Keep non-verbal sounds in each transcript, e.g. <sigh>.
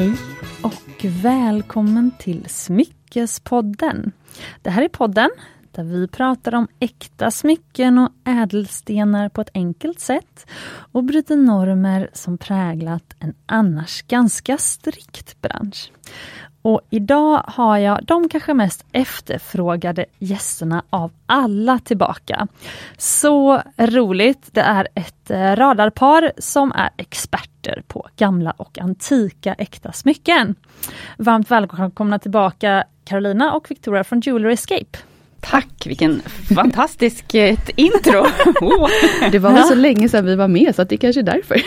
Hej och välkommen till Smyckespodden. Det här är podden där vi pratar om äkta smycken och ädelstenar på ett enkelt sätt och bryter normer som präglat en annars ganska strikt bransch. Och idag har jag de kanske mest efterfrågade gästerna av alla tillbaka. Så roligt! Det är ett eh, radarpar som är experter på gamla och antika äkta smycken. Varmt välkomna tillbaka Carolina och Victoria från Jewelry Escape. Tack, vilken fantastisk eh, intro! <laughs> Oh. Det var väl så länge sedan vi var med så det kanske är därför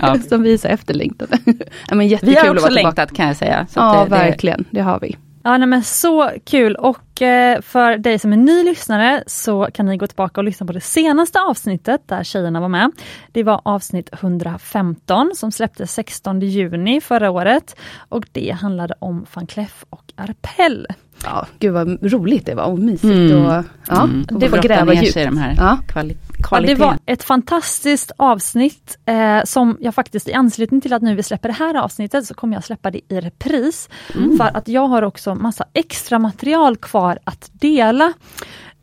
ja. <laughs> som vi är så efterlängtade. <laughs> ja, men jättekul vi har också längtat kan jag säga. ja, det, verkligen, det har vi. Ja, nej, men så kul och eh, för dig som är ny lyssnare så kan ni gå tillbaka och lyssna på det senaste avsnittet där tjejerna var med. Det var avsnitt 115 som släpptes 16 juni förra året och det handlade om van Cleef och Arpell. Ja, gud vad roligt det var och mysigt mm. och ja, mm. det var gräva djupt. De här ja. kvali Ja, det var ett fantastiskt avsnitt eh, som jag faktiskt i anslutning till att nu vi släpper det här avsnittet så kommer jag släppa det i repris. Mm. För att jag har också massa extra material kvar att dela.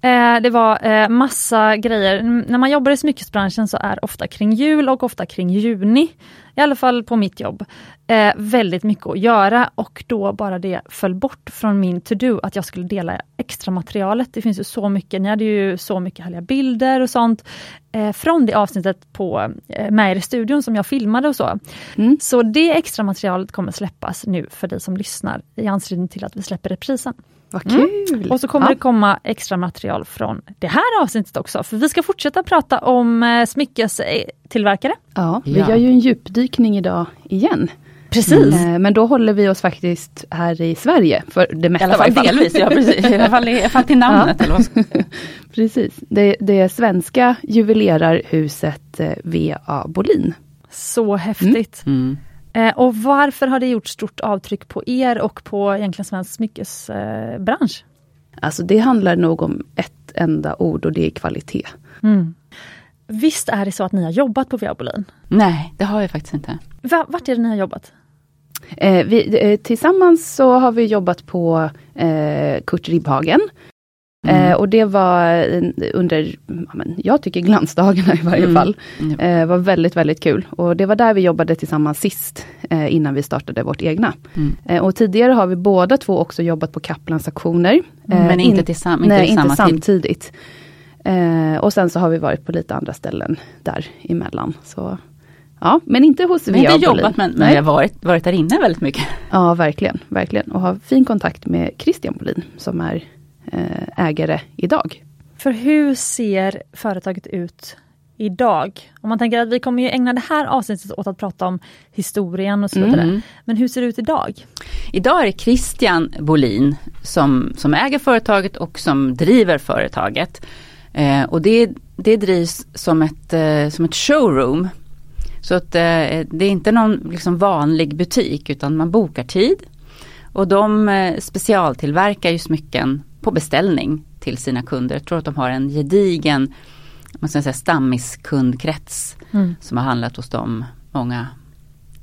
Eh, det var eh, massa grejer. När man jobbar i smyckesbranschen så är ofta kring jul och ofta kring juni, i alla fall på mitt jobb, eh, väldigt mycket att göra och då bara det föll bort från min to-do att jag skulle dela extra materialet. Det finns ju så mycket, ni hade ju så mycket härliga bilder och sånt från det avsnittet på med i studion som jag filmade och så. Mm. Så det extra materialet kommer släppas nu för dig som lyssnar i anslutning till att vi släpper reprisen. Vad mm. kul! Mm. Och så kommer ja. det komma extra material från det här avsnittet också, för vi ska fortsätta prata om eh, smyckestillverkare. Ja, vi ja. gör ju en djupdykning idag igen. Precis. Mm. Men då håller vi oss faktiskt här i Sverige, för det mesta I alla fall delvis, ja precis. I alla fall, i alla fall till namnet. Ja. Eller <laughs> precis, det, det svenska juvelerarhuset eh, V.A. Bolin. Så häftigt. Mm. Mm. Eh, och varför har det gjort stort avtryck på er och på egentligen svensk smyckesbransch? Alltså det handlar nog om ett enda ord och det är kvalitet. Mm. Visst är det så att ni har jobbat på Viabolin? Nej, det har jag faktiskt inte. Va, vart är det ni har jobbat? Eh, vi, eh, tillsammans så har vi jobbat på eh, Kurt Ribhagen Mm. Eh, och det var under, jag tycker glansdagarna i varje mm. fall. Mm. Eh, var väldigt, väldigt kul. Och det var där vi jobbade tillsammans sist, eh, innan vi startade vårt egna. Mm. Och tidigare har vi båda två också jobbat på Kaplans auktioner. Men inte, tillsamm inte, nej, inte samtidigt. Eh, och sen så har vi varit på lite andra ställen däremellan. Så Ja, men inte hos Men inte jobbat men, men jag har varit, varit där inne väldigt mycket. Ja, verkligen. verkligen. Och har fin kontakt med Christian Bolin som är Eh, ägare idag. För hur ser företaget ut idag? Om man tänker att vi kommer ju ägna det här avsnittet åt att prata om historien och så vidare. Mm. Men hur ser det ut idag? Idag är det Christian Bolin som, som äger företaget och som driver företaget. Eh, och det, det drivs som ett, eh, som ett showroom. Så att, eh, det är inte någon liksom vanlig butik utan man bokar tid. Och de eh, specialtillverkar ju smycken på beställning till sina kunder. Jag tror att de har en gedigen man ska säga, stammiskundkrets mm. som har handlat hos dem många,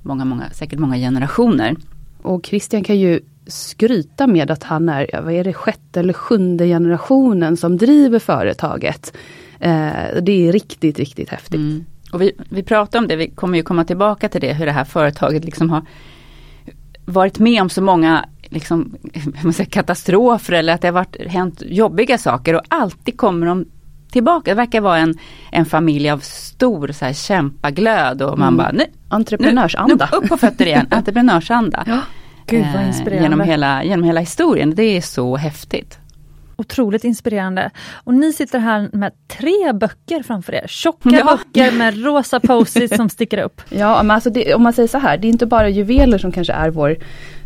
många, många, säkert många generationer. Och Christian kan ju skryta med att han är, vad är det, sjätte eller sjunde generationen som driver företaget. Eh, det är riktigt, riktigt häftigt. Mm. Och vi, vi pratar om det, vi kommer ju komma tillbaka till det, hur det här företaget liksom har varit med om så många liksom, <laughs> man säga, katastrofer eller att det har varit, hänt jobbiga saker och alltid kommer de tillbaka. Det verkar vara en, en familj av stor så här, kämpaglöd och man mm. bara, nej, entreprenörsanda. Nu, upp på fötter igen, <laughs> entreprenörsanda. Ja. Gud vad inspirerande. Eh, genom, hela, genom hela historien, det är så häftigt. Otroligt inspirerande. Och ni sitter här med tre böcker framför er. Tjocka ja. böcker med rosa post som sticker upp. Ja, men alltså det, om man säger så här, det är inte bara juveler som kanske är vår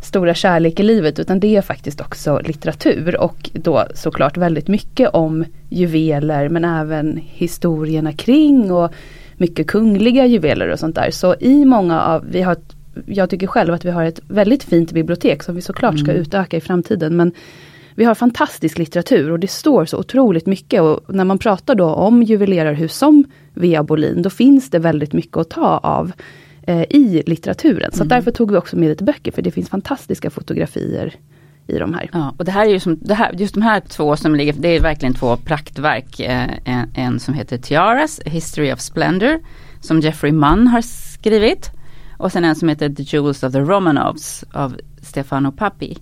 stora kärlek i livet utan det är faktiskt också litteratur och då såklart väldigt mycket om juveler men även historierna kring och mycket kungliga juveler och sånt där. Så i många av, vi har ett, jag tycker själv att vi har ett väldigt fint bibliotek som vi såklart ska mm. utöka i framtiden men vi har fantastisk litteratur och det står så otroligt mycket och när man pratar då om juvelerarhus som Vea Bolin, då finns det väldigt mycket att ta av. eh, i litteraturen. Så Mm. därför tog vi också med lite böcker, för det finns fantastiska fotografier i de här. Ja, och det här är ju som, det här, just de här två som ligger, det är verkligen två praktverk. Eh, en, en som heter Tiaras, History of Splendor, som Jeffrey Munn har skrivit. Och sen en som heter The Jewels of the Romanovs av Stefano Papi.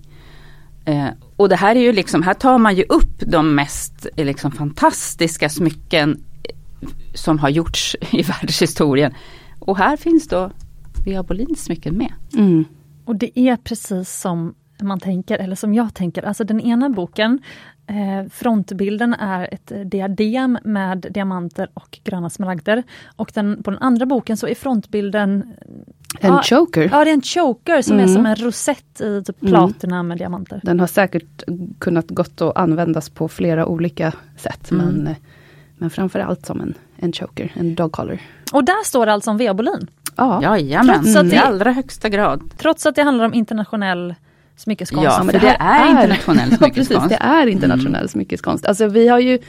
Eh, och det här är ju liksom, här tar man ju upp de mest eh, liksom, fantastiska smycken eh, som har gjorts <laughs> i världshistorien. Och här finns då Via Bolins smycken med. Mm. Och det är precis som man tänker, eller som jag tänker. Alltså den ena boken, eh, frontbilden är ett diadem med diamanter och gröna smaragder. Och den, på den andra boken så är frontbilden En Ja, choker. Ja, det är en choker som är Mm. som en rosett i typ Mm. platina med diamanter. Den har säkert kunnat gått att användas på flera olika sätt. Mm. Men, eh, men framförallt som en, en choker, en dog collar. Och där står det alltså om Veobolin. Ja, Jajamän, Trots att i det- allra högsta grad. Trots att det handlar om internationell smyckeskonst. Ja, men för <laughs> det är internationell Ja, precis, smyckeskonst. det är internationell smyckeskonst. Alltså vi har ju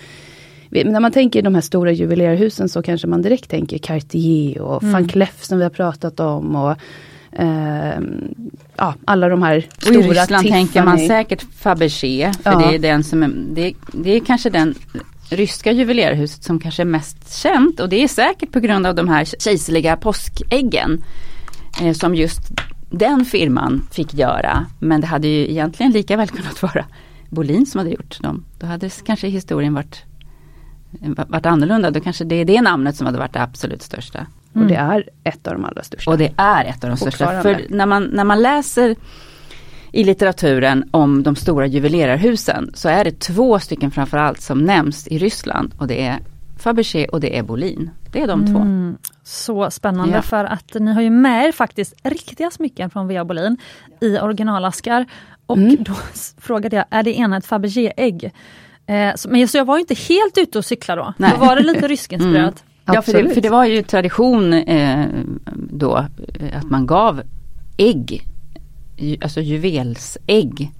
när man tänker de här stora juvelerarhusen så kanske man direkt tänker Cartier och Mm. van Cleef som vi har pratat om. Och, ehm, ja, alla de här Och stora i Ryssland tänker man Tiffany. säkert Fabergé, för Ja. det är den som är, det, det är kanske den ryska juvelerarhuset som kanske är mest känt och det är säkert på grund av de här kejserliga påskäggen. Eh, som just den firman fick göra. Men det hade ju egentligen lika väl kunnat vara Bolin som hade gjort dem. Då hade kanske historien varit, varit annorlunda. Då kanske det är det namnet som hade varit det absolut största. Och det är ett av de allra största. Och det är ett av de största. För när man, när man läser i litteraturen om de stora juvelerarhusen så är det två stycken framförallt som nämns i Ryssland och det är Fabergé och det är Bolin. Det är de två. Mm, så spännande Ja. för att ni har ju med er faktiskt riktiga smycken från Vea Bolin i originalaskar. Och Mm. då frågade jag, är det ena ett Fabergé-ägg? Eh, men så jag var inte helt ute och cykla då. Nej. Då var det lite ryskinspirerat. Ja, för det, för det var ju tradition eh, då eh, att man gav ägg, alltså juvelsägg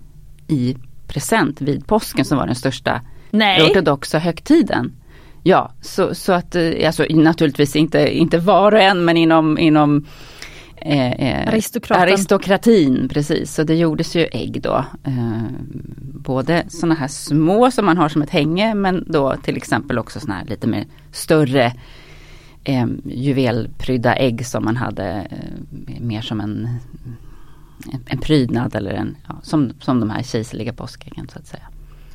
i present vid påsken som var den största Nej, ortodoxa högtiden. Ja, så, så att eh, alltså, naturligtvis inte, inte var och en men inom, inom eh, eh, Aristokraten. aristokratin. Precis, så det gjordes ju ägg då. Eh, både sådana här små som man har som ett hänge men då till exempel också sådana här lite mer större eh, juvelprydda ägg som man hade eh, mer som en, en, prydnad eller en, ja, som, som de här kejserliga påskäggen så att säga.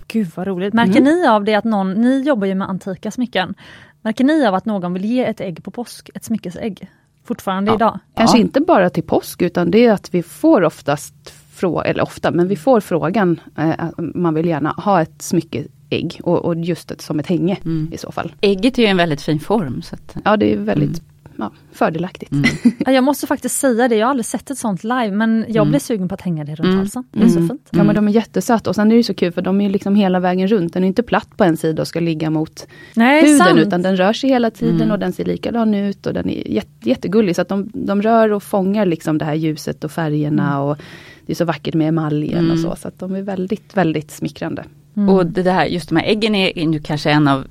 gud vad roligt. Märker ni av det att någon, ni jobbar ju med antika smycken. Märker ni av att någon vill ge ett ägg på påsk, ett smyckesägg? Fortfarande Ja. idag? Kanske Ja. inte bara till påsk utan det är att vi får oftast, frå eller ofta, men vi får frågan, eh, att man vill gärna ha ett smyckeägg och, och just ett, som ett hänge Mm. i så fall. Ägget är ju en väldigt fin form. Så att, Ja det är väldigt ja, fördelaktigt. mm. <laughs> Ja, Jag måste faktiskt säga det, jag har aldrig sett ett sånt live men jag Mm. blev sugen på att hänga det runt Mm. halsen. Det är så Mm. fint. Ja men de är jättesöta och sen är det så kul för de är liksom hela vägen runt. Den är inte platt på en sida och ska ligga mot Nej, huden sant. utan den rör sig hela tiden Mm. och den ser likadan ut och den är jätte, jättegullig. Så att de, de rör och fångar liksom det här ljuset och färgerna och det är så vackert med emaljen och Mm. så. Så att de är väldigt, väldigt smickrande. Mm. Och det där, just de här äggen är är nu kanske en av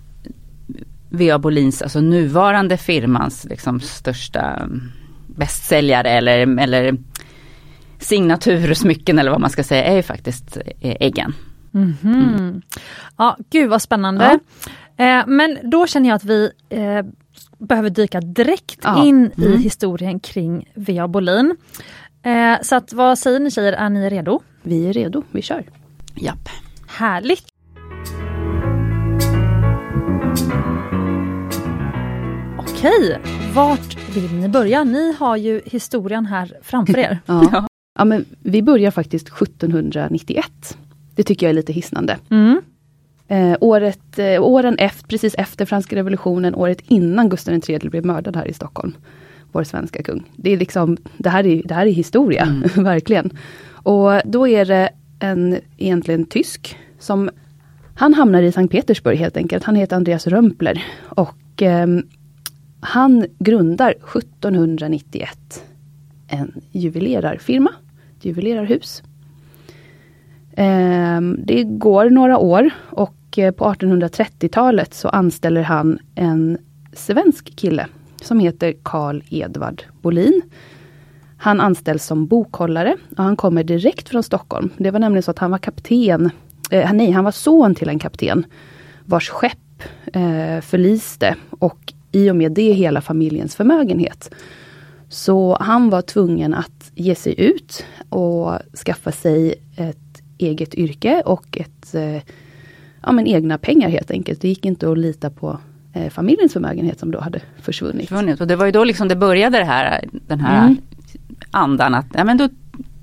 V.A. Bolins, alltså nuvarande firmans liksom största mm, bästsäljare eller, eller signatursmycken eller vad man ska säga är ju faktiskt eh, äggen. Mhm. Ja, gud vad spännande. Eh, men då känner jag att vi eh, behöver dyka direkt Ja. in i Mm. historien kring Vea Bolin. Eh, så att, vad säger ni tjejer, är ni redo? Vi är redo, vi kör. Japp. Härligt! Okej, vart vill ni börja? Ni har ju historien här framför er. <laughs> Ja. ja men vi börjar faktiskt 1791. Det tycker jag är lite hisnande. Mm. Eh, året, eh, åren efter, precis efter franska revolutionen, året innan Gustav III blev mördad här i Stockholm. Vår svenska kung. Det är liksom, det här är, det här är historia, Mm. <laughs> verkligen. Och då är det en egentligen tysk som han hamnar i Sankt Petersburg helt enkelt. Han heter Andreas Römpler. Och ehm, han grundar 1791 en juvelerarfirma, ett juvelerarhus. Ehm, det går några år och eh, på 1830-talet så anställer han en svensk kille som heter Karl Edvard Bolin. Han anställs som bokhållare och han kommer direkt från Stockholm. Det var nämligen så att han var kapten, eh, nej han var son till en kapten vars skepp eh, förliste och i och med det hela familjens förmögenhet. Så han var tvungen att ge sig ut och skaffa sig ett eget yrke och ett, eh, ja, men egna pengar helt enkelt. Det gick inte att lita på eh, familjens förmögenhet som då hade försvunnit. försvunnit. Och det var ju då liksom det började det här, den här mm. andan att ja, men då,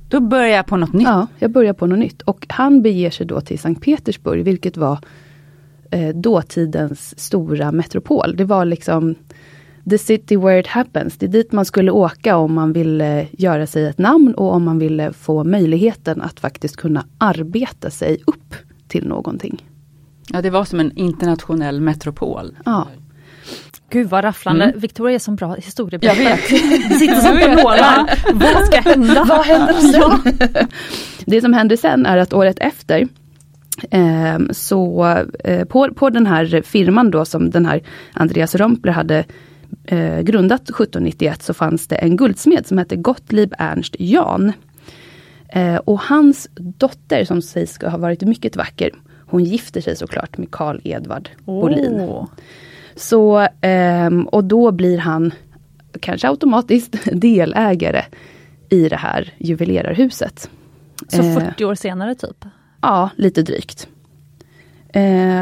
då börjar jag på något nytt. Ja, jag börjar på något nytt. Och han beger sig då till Sankt Petersburg, vilket var eh, dåtidens stora metropol. Det var liksom the city where it happens. Det är dit man skulle åka om man ville göra sig ett namn och om man ville få möjligheten att faktiskt kunna arbeta sig upp till någonting. Ja, det var som en internationell metropol. Ja. Gud vad rafflande. Mm. Victoria är som bra historieberättare. Jag vet. <laughs> Sitter som på nålar. vad ska hända? vad händer sen? det som händer sen är att året efter så eh, på, på den här firman då som den här Andreas Römpler hade eh, grundat 1791 så fanns det en guldsmed som hette Gottlieb Ernst Jan. Eh, och hans dotter som sägs ska ha varit mycket vacker, hon gifter sig såklart med Karl Edvard oh. Bolin. Så, eh, och då blir han kanske automatiskt <laughs> delägare i det här juvelerarhuset. Så 40 eh, år senare typ? Ja, lite drygt.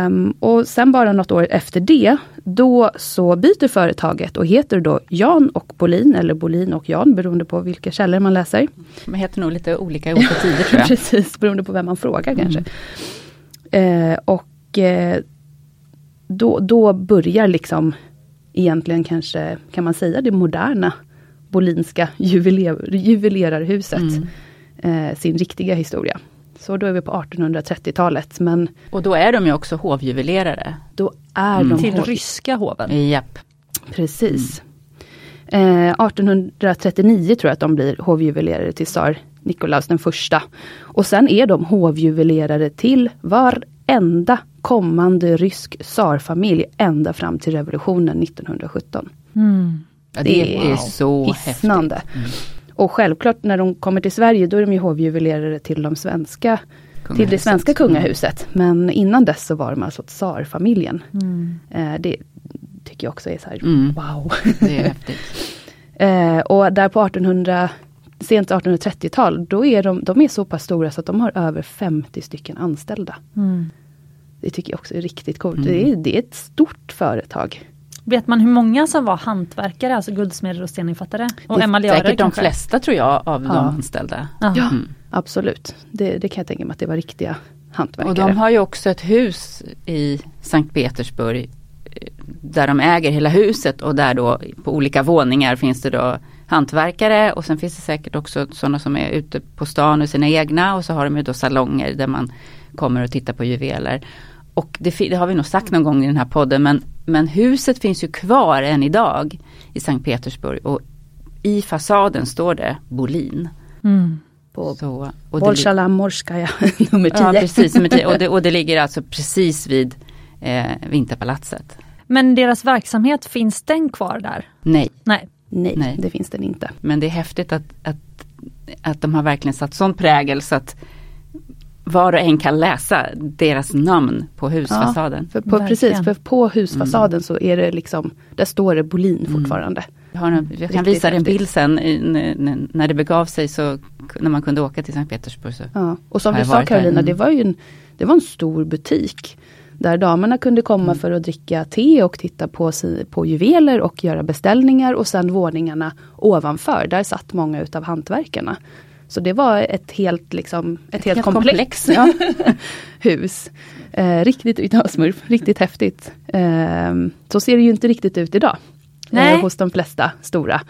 Um, och sen bara något år efter det, då så byter företaget och heter då Jan och Bolin, eller Bolin och Jan, beroende på vilka källor man läser. De heter nog lite olika i olika tider tror jag. <laughs> Precis, beroende på vem man frågar mm. kanske. Uh, och uh, då, då börjar liksom egentligen kanske, kan man säga det moderna Bolinska juveler, juvelerarhuset, mm. uh, sin riktiga historia. Så då är vi på 1830-talet. Men och då är de ju också hovjuvelerare. Då är mm. de Till hov... ryska hoven. Japp. Precis. Mm. Eh, 1839 tror jag att de blir hovjuvelerare till tsar Nikolaus den första. Och sen är de hovjuvelerare till varenda kommande rysk tsarfamilj ända fram till revolutionen 1917. Mm. Ja, det, det, är, wow. så hisnande. häftigt. Mm. Och självklart när de kommer till Sverige då är de ju hovjuvelerare till de svenska till det svenska kungahuset. Men innan dess så var de alltså tsarfamiljen. Mm. Eh, det tycker jag också är så här, mm. wow. Det är häftigt. <laughs> eh, och där på 1800 sent 1830-tal, då är de, de är så pass stora så att de har över 50 stycken anställda. Mm. Det tycker jag också är riktigt coolt. Mm. Det, är, det är ett stort företag. Vet man hur många som var hantverkare, alltså guldsmeder och steninfattare? Och emaljörer Säkert de flesta tror jag av ja. de anställda. Ja, mm. absolut. Det, det, kan jag tänka mig att det var riktiga hantverkare. Och de har ju också ett hus i Sankt Petersburg eh, där de äger hela huset och där då på olika våningar finns det då hantverkare och sen finns det säkert också sådana som är ute på stan och sina egna och så har de ju då salonger där man kommer och tittar på juveler. Och det, det, har vi nog sagt någon gång i den här podden men, men huset finns ju kvar än idag i Sankt Petersburg och i fasaden står det Bolin. Mm. På så, Bolsjala Morskaja <laughs> nummer 10. Ja precis, nummer 10. Och, det, och det <laughs> ligger alltså precis vid eh, Vinterpalatset. Men deras verksamhet, finns den kvar där? Nej. Nej. Nej, Nej. det finns den inte. Men det är häftigt att, att, att de har verkligen satt sån prägel så att var och en kan läsa deras namn på husfasaden. Ja, för på, precis, för på husfasaden mm. så är det liksom, där står det Bolin mm. fortfarande. Jag, har en, jag kan visa dig en bild sen när det begav sig så när man kunde åka till Sankt Petersburg. Så ja. Och som du sa Karolina, det var ju en, det var en stor butik. Där damerna kunde komma mm. för att dricka te och titta på, på juveler och göra beställningar och sen våningarna ovanför, där satt många utav hantverkarna. Så det var ett helt, liksom, ett, ett helt, helt komplex, komplex. <laughs> Ja, hus. Eh, riktigt, ja, smurf, riktigt häftigt. Eh, så ser det ju inte riktigt ut idag. Eh, hos de flesta stora.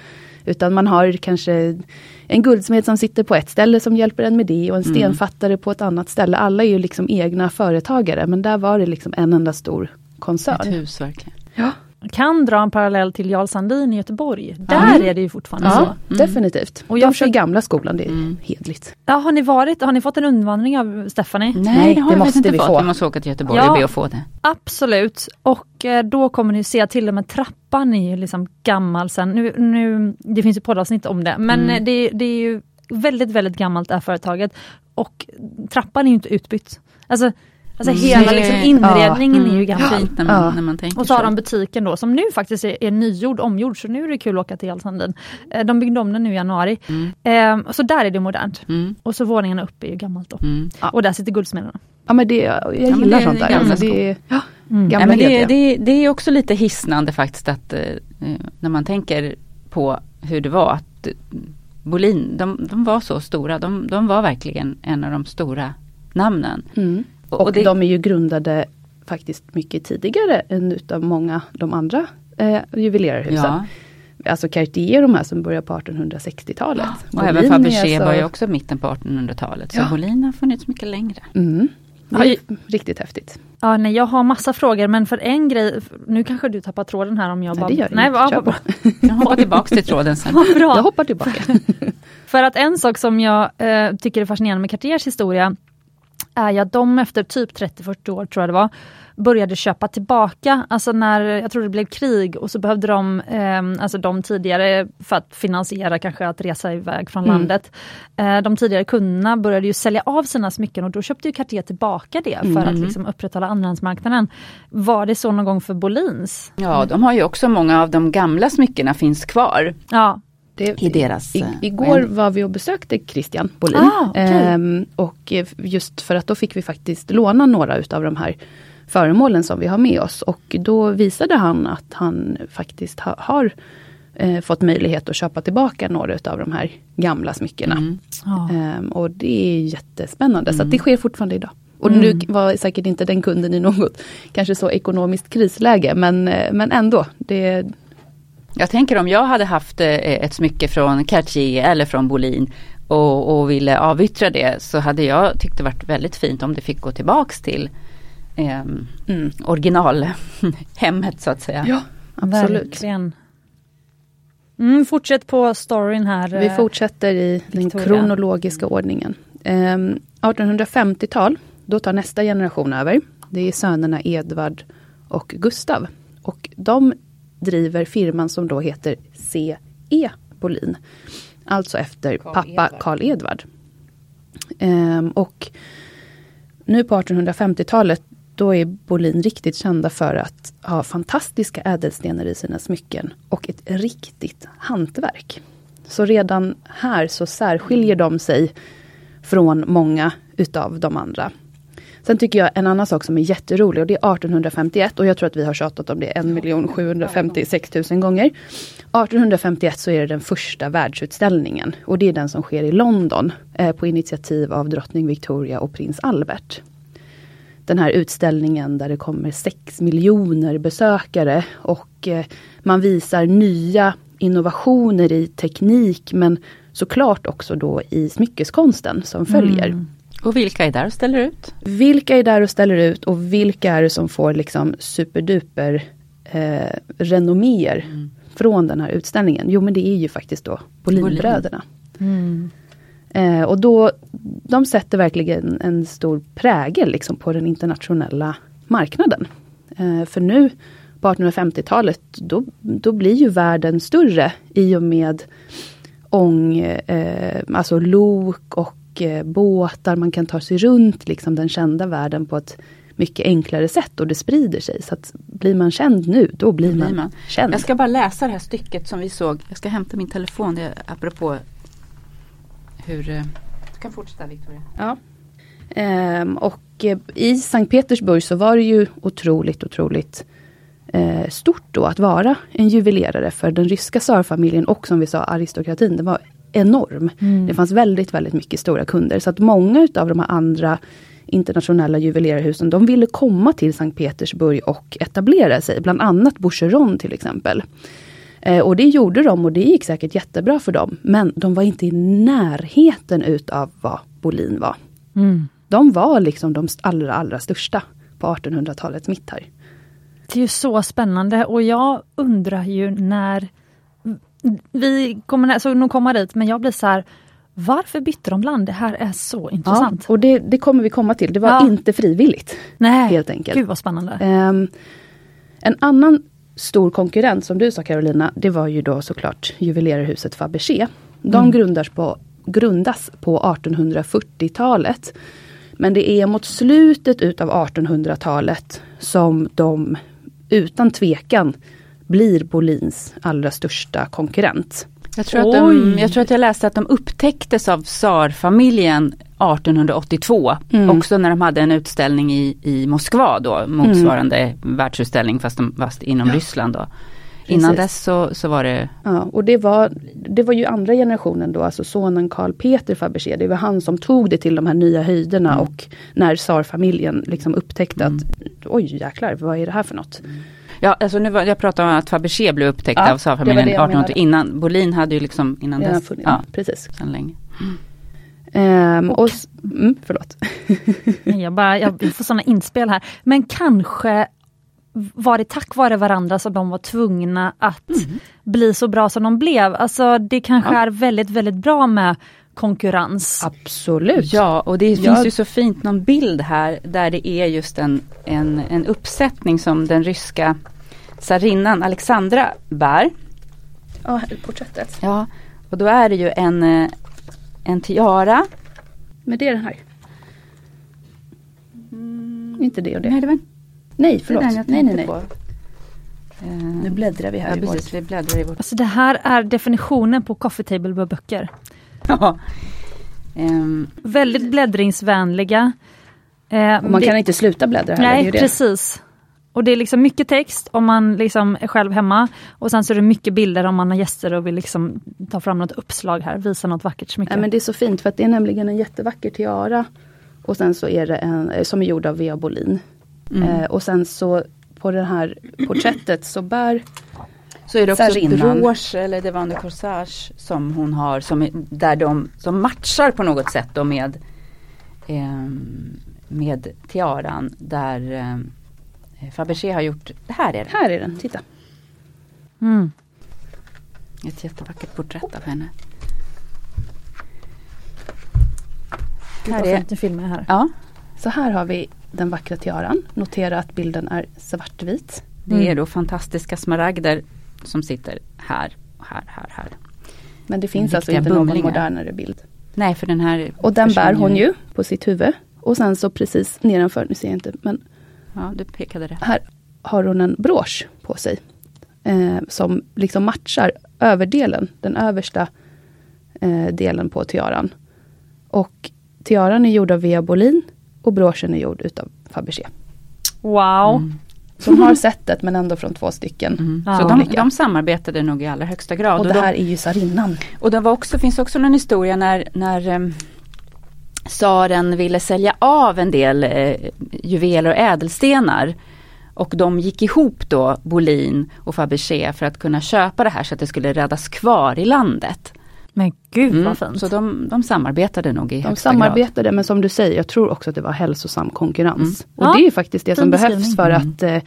Utan man har kanske en guldsmed som sitter på ett ställe som hjälper en med det och en mm. stenfattare på ett annat ställe. Alla är ju liksom egna företagare men där var det liksom en enda stor koncern. Ett hus verkligen. Ja. Kan dra en parallell till Jarl Sandin i Göteborg. Där är det ju fortfarande så. Ja, definitivt. Och jag jag kör fick- gamla skolan, det är hedligt. Ja, har ni varit, har ni fått en undvandring av Stephanie? Nej, det har det måste inte vi fått. få. Vi måste åka till Göteborg Ja. och be att få det. Absolut, och eh, då kommer ni se till och med trappan är ju liksom gammal sen. Nu, nu, det finns ju poddavsnitt om det, men Mm. eh, det, det är ju väldigt, väldigt gammalt det här företaget. Och trappan är ju inte utbytt. Alltså, alltså Mm. hela Det- liksom inredningen är ju gammal. Fint när man, Ja. när man tänker Och så har så. de butiken då som nu faktiskt är, är nygjord, omgjord, så nu är det kul att åka till Jarlsandin. Eh, De byggde om den nu i januari. Eh, så där är det modernt. Mm. Och så våningarna uppe är ju gammalt då. Mm. Och där sitter guldsmederna. Ja men det, jag men gillar det är sånt där. gamla Alltså, det är, ja, Mm. gamla Ja, men det, hederliga. det, det är också lite hisnande faktiskt att eh, eh, när man tänker på hur det var att Bolin, de, de var så stora. De, de var verkligen en av de stora namnen. Mm. Och- Och, och det- de är ju grundade faktiskt mycket tidigare än utav många de andra eh, juvelerarhusen. Ja. Alltså Cartier de här som började på 1860-talet. Och Bolin även Fabergé alltså- var ju också mitten på 1800-talet. Så Ja. Bolin har funnits mycket längre. Mm. Är riktigt häftigt. Ja, nej, jag har massa frågor men för en grej, nu kanske du tappar tråden här om jag Nej, bara... det gör nej, inget. vad, Kör på. <laughs> Jag hoppar tillbaka till tråden sen. <laughs> vad bra. Jag hoppar tillbaka. <laughs> För att en sak som jag eh, tycker är fascinerande med Cartiers historia är ju att de efter typ 30-40 år, tror jag det var, började köpa tillbaka. Alltså när, jag tror det blev krig och så behövde de, eh, alltså de tidigare, för att finansiera kanske att resa iväg från Mm. landet, eh, de tidigare kunderna började ju sälja av sina smycken och då köpte ju Cartier tillbaka det för Mm. att liksom upprätthålla andrahandsmarknaden. Var det så någon gång för Bolins? Ja, de har ju också många av de gamla smyckena finns kvar. Ja, Det, I deras, I, eh, igår en- var vi och besökte Christian Bolin. Ah, okej. Ehm, och eh, just för att då fick vi faktiskt låna några utav de här föremålen som vi har med oss. Och då visade han att han faktiskt ha, har eh, fått möjlighet att köpa tillbaka några utav de här gamla smyckena. Mm. ja. Ehm, och det är jättespännande, så att det sker fortfarande idag. Och nu var säkert inte den kunden i något kanske så ekonomiskt krisläge, men, eh, men ändå. Det, Jag tänker om jag hade haft eh, ett smycke från Cartier eller från Bolin och, och ville avyttra det så hade jag tyckt det varit väldigt fint om det fick gå tillbaks till ehm, mm. originalhemmet så att säga. Ja, absolut. Verkligen. Mm, fortsätt på storyn här. Vi eh, fortsätter i den Victoria. kronologiska ordningen. Ehm, 1850-tal, då tar nästa generation över. Det är sönerna Edvard och Gustav. Och de driver firman som då heter C.E. Bolin. Alltså efter Carl pappa Edvard. Karl Edvard. Ehm, och nu på 1850-talet då är Bolin riktigt kända för att ha fantastiska ädelstenar i sina smycken och ett riktigt hantverk. Så redan här så särskiljer de sig från många utav de andra. Sen tycker jag en annan sak som är jätterolig och det är 1851 och jag tror att vi har tjatat om det 1 756 000 gånger. 1851 så är det den första världsutställningen och det är den som sker i London eh, på initiativ av drottning Victoria och prins Albert. Den här utställningen där det kommer 6 miljoner besökare och eh, man visar nya innovationer i teknik men såklart också då i smyckeskonsten som följer. Och vilka är där och ställer ut? Vilka är där och ställer ut och vilka är det som får liksom superduper eh, renomméer från den här utställningen? Jo men det är ju faktiskt då Bolinbröderna. Mm. Eh, och då, de sätter verkligen en stor prägel liksom på den internationella marknaden. Eh, för nu på 1850-talet då, då blir ju världen större i och med ång, eh, alltså lok och eh, båtar. Man kan ta sig runt liksom den kända världen på ett mycket enklare sätt och det sprider sig. Så att blir man känd nu, då blir, Blir man, man. känd. Jag ska bara läsa det här stycket som vi såg. Jag ska hämta min telefon det är apropå hur... eh, Du kan fortsätta Victoria. Ja. Ehm, och eh, i Sankt Petersburg så var det ju otroligt, otroligt eh, stort då att vara en juvelerare för den ryska tsarfamiljen och som vi sa aristokratin, den var enorm. Det fanns väldigt, väldigt mycket stora kunder så att många utav de här andra internationella juvelerarhusen, de ville komma till Sankt Petersburg och etablera sig, bland annat Boucheron till exempel. Eh, och det gjorde de och det gick säkert jättebra för dem. Men de var inte i närheten utav vad Bolin var. Mm. De var liksom de allra, allra största på 1800-talets mitt här. Det är ju så spännande och jag undrar ju när vi kommer så nog komma dit men jag blir så här varför bytte de land? Det här är så intressant. Ja, och det, det kommer vi komma till. Det var Ja. inte frivilligt. Nej, helt enkelt. gud vad spännande. Ehm, en annan stor konkurrent som du sa Carolina, det var ju då såklart juvelerarhuset Fabergé. De Mm. grundas, på, grundas på 1840-talet. Men det är mot slutet utav 1800-talet som de utan tvekan blir Bolins allra största konkurrent. Jag tror, att de, jag tror att jag läste att de upptäcktes av tsarfamiljen 1882. Mm. Också när de hade en utställning i, i Moskva då, motsvarande Mm. världsutställning fast, de, fast inom Ryssland då. Innan Precis. dess så, så var det, Ja, och det var, det var ju andra generationen då, alltså sonen Karl Peter Fabergé. Det var han som tog det till de här nya höjderna Mm. och när tsarfamiljen liksom upptäckte att oj jäklar, vad är det här för något? ja alltså nu var, jag pratade om att Fabergé blev upptäckt Ja, av tsarfamiljen det jag 1880 innan. Bolin hade ju liksom innan Redan dess, funnits. ja, Ja, precis. sedan länge. Ehm, och, s- mm, förlåt. Jag, bara, jag får sådana inspel här. Men kanske var det tack vare varandra som de var tvungna att bli så bra som de blev. Alltså det kanske Ja. är väldigt, väldigt bra med konkurrens. Absolut. Ja, och det Ja. finns ju så fint någon bild här där det är just en, en, en uppsättning som den ryska tsarinnan Alexandra bär. Ja, porträttet. Ja, och då är det ju en, eh, en tiara. Men det är den här. Inte det och det. Nej, det var inte Nej, förlåt. den jag nej, nej, nej. på. Eh, Nu bläddrar vi här ja, i vårt. precis, vi bläddrar i vårt. Alltså det här är definitionen på coffee table böcker. <laughs> Ja. Ehm, Väldigt bläddringsvänliga. Och man det- kan inte sluta bläddra heller. det är Nej ju det. precis. Och det är liksom mycket text om man liksom är själv hemma. Och sen så är det mycket bilder om man har gäster och vill liksom ta fram något uppslag här, visa något vackert smycke. Nej, men det är så fint för att det är nämligen en jättevacker tiara. Och sen så är det en eh, som är gjord av Vea Bolin. Mm. Eh, och sen så på det här porträttet så bär Så är det också brosch eller devant de corsage som hon har som, är- där de, som matchar på något sätt då med, ehm, med tiaran där ehm, Fabergé har gjort, det här är det, Här är den, titta. Mm. ett jättevackert porträtt av henne. Gud, Här är- filmar här. Ja, Så här har vi den vackra tiaran. Notera att bilden är svartvit. det Mm. är då fantastiska smaragder som sitter här, här, här, här. Men det finns alltså inte någon bumlingar. modernare bild. Nej, för den här Och den bär hon ju på sitt huvud. Och sen så precis nedanför, nu ser jag inte, men Ja, du pekade rätt. här har hon en brosch på sig. Eh, som liksom matchar överdelen, den översta eh, delen på tiaran. Och tiaran är gjord av Vea Bolin och broschen är gjord utav Fabergé. Wow. Mm. Hon har sättet men ändå från två stycken. Mm. Ja. Så de, de samarbetade nog i allra högsta grad. Och Och det de- här är ju tsarinnan. Och det var också, finns också någon historia när, när um, tsaren ville sälja av en del eh, juveler och ädelstenar. Och de gick ihop då, Bolin och Fabergé, för att kunna köpa det här så att det skulle räddas kvar i landet. Men gud Mm, vad fint. Så de, de samarbetade nog i De högsta grad. samarbetade men som du säger, jag tror också att det var hälsosam konkurrens. Mm. Och Ja, det är ju faktiskt det som behövs för Mm. att, eh,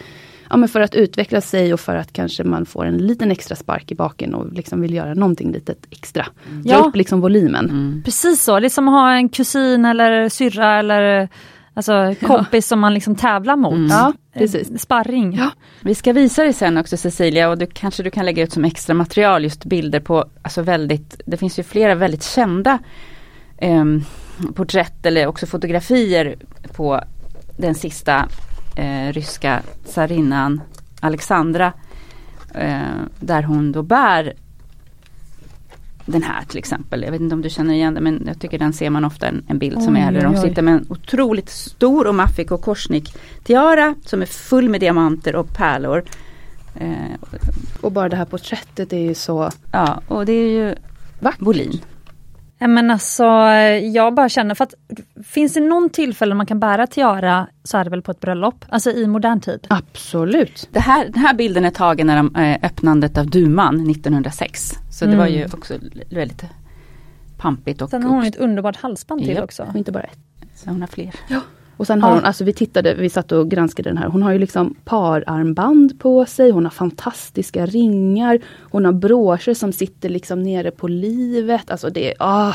ja, men för att utveckla sig och för att kanske man får en liten extra spark i baken och liksom vill göra någonting litet extra. Dra Ja. upp liksom volymen. Mm. Precis så, det är som att ha en kusin eller syrra eller alltså, kompis som man liksom tävlar mot. Mm. Ja, Eh, precis. Sparring. Ja. Vi ska visa dig sen också Cecilia och du kanske du kan lägga ut som extra material just bilder på, alltså väldigt, det finns ju flera väldigt kända em, porträtt eller också fotografier på den sista eh, ryska tsarinnan Alexandra. Eh, där hon då bär den här till exempel. Jag vet inte om du känner igen den men jag tycker den ser man ofta en, en bild som Oj, är där de sitter med en otroligt stor och maffig och korsnick tiara som är full med diamanter och pärlor. Eh, Och bara det här porträttet är ju så ja, och det är ju vackert. Bolin. Ja, Men alltså, jag bara känner för att finns det någon tillfälle man kan bära tiara så är det väl på ett bröllop, alltså i modern tid. Absolut. Det här, den här bilden är tagen när de, eh, öppnandet av Duman 1906. Så det Mm. var ju också l- väldigt pampigt och Sen har hon ett underbart halsband till Japp. också. Och inte bara ett. så hon har fler. Och sen har Ja. hon, alltså vi tittade, vi satt och granskade den här. Hon har ju liksom pararmband på sig, hon har fantastiska ringar. Hon har broscher som sitter liksom nere på livet. Alltså det ah,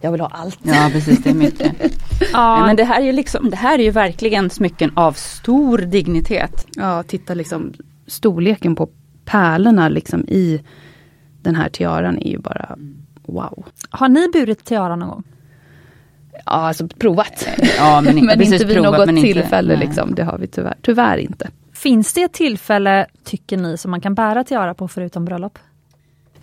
jag vill ha allt. Ja precis, det är mycket. <laughs> Ja, Men det här är ju liksom, det här är ju verkligen smycken av stor dignitet. Ja, titta liksom storleken på pärlorna liksom i den här tiaran är ju bara wow. har ni burit tiara någon gång? Ja, alltså provat. Ja men, <laughs> Men precis inte vid provat, något men inte- tillfälle nej. liksom. Det har vi tyvärr, tyvärr inte. Finns det ett tillfälle, tycker ni, som man kan bära tiara på förutom bröllop?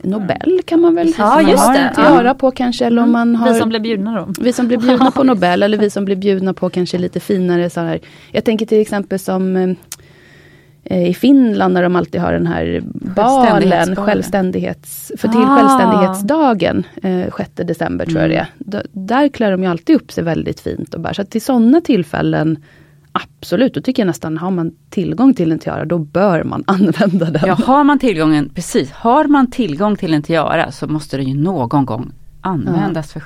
Nobel kan man väl Ja, man just har det. en tiara på kanske. Eller om man har, Vi som blev bjudna då? vi som blir bjudna på <laughs> Nobel eller vi som blir bjudna på kanske lite finare så här. Jag tänker till exempel som eh, i Finland när de alltid har den här balen, självständighets, för till Ah. självständighetsdagen, eh, 6 december tror jag det är. D- Där klär de ju alltid upp sig väldigt fint och bär. Så till sådana tillfällen Absolut, då tycker jag nästan, har man tillgång till en tiara, då bör man <laughs> använda den. Ja, har man tillgången, precis, har man tillgång till en tiara så måste det ju någon gång användas för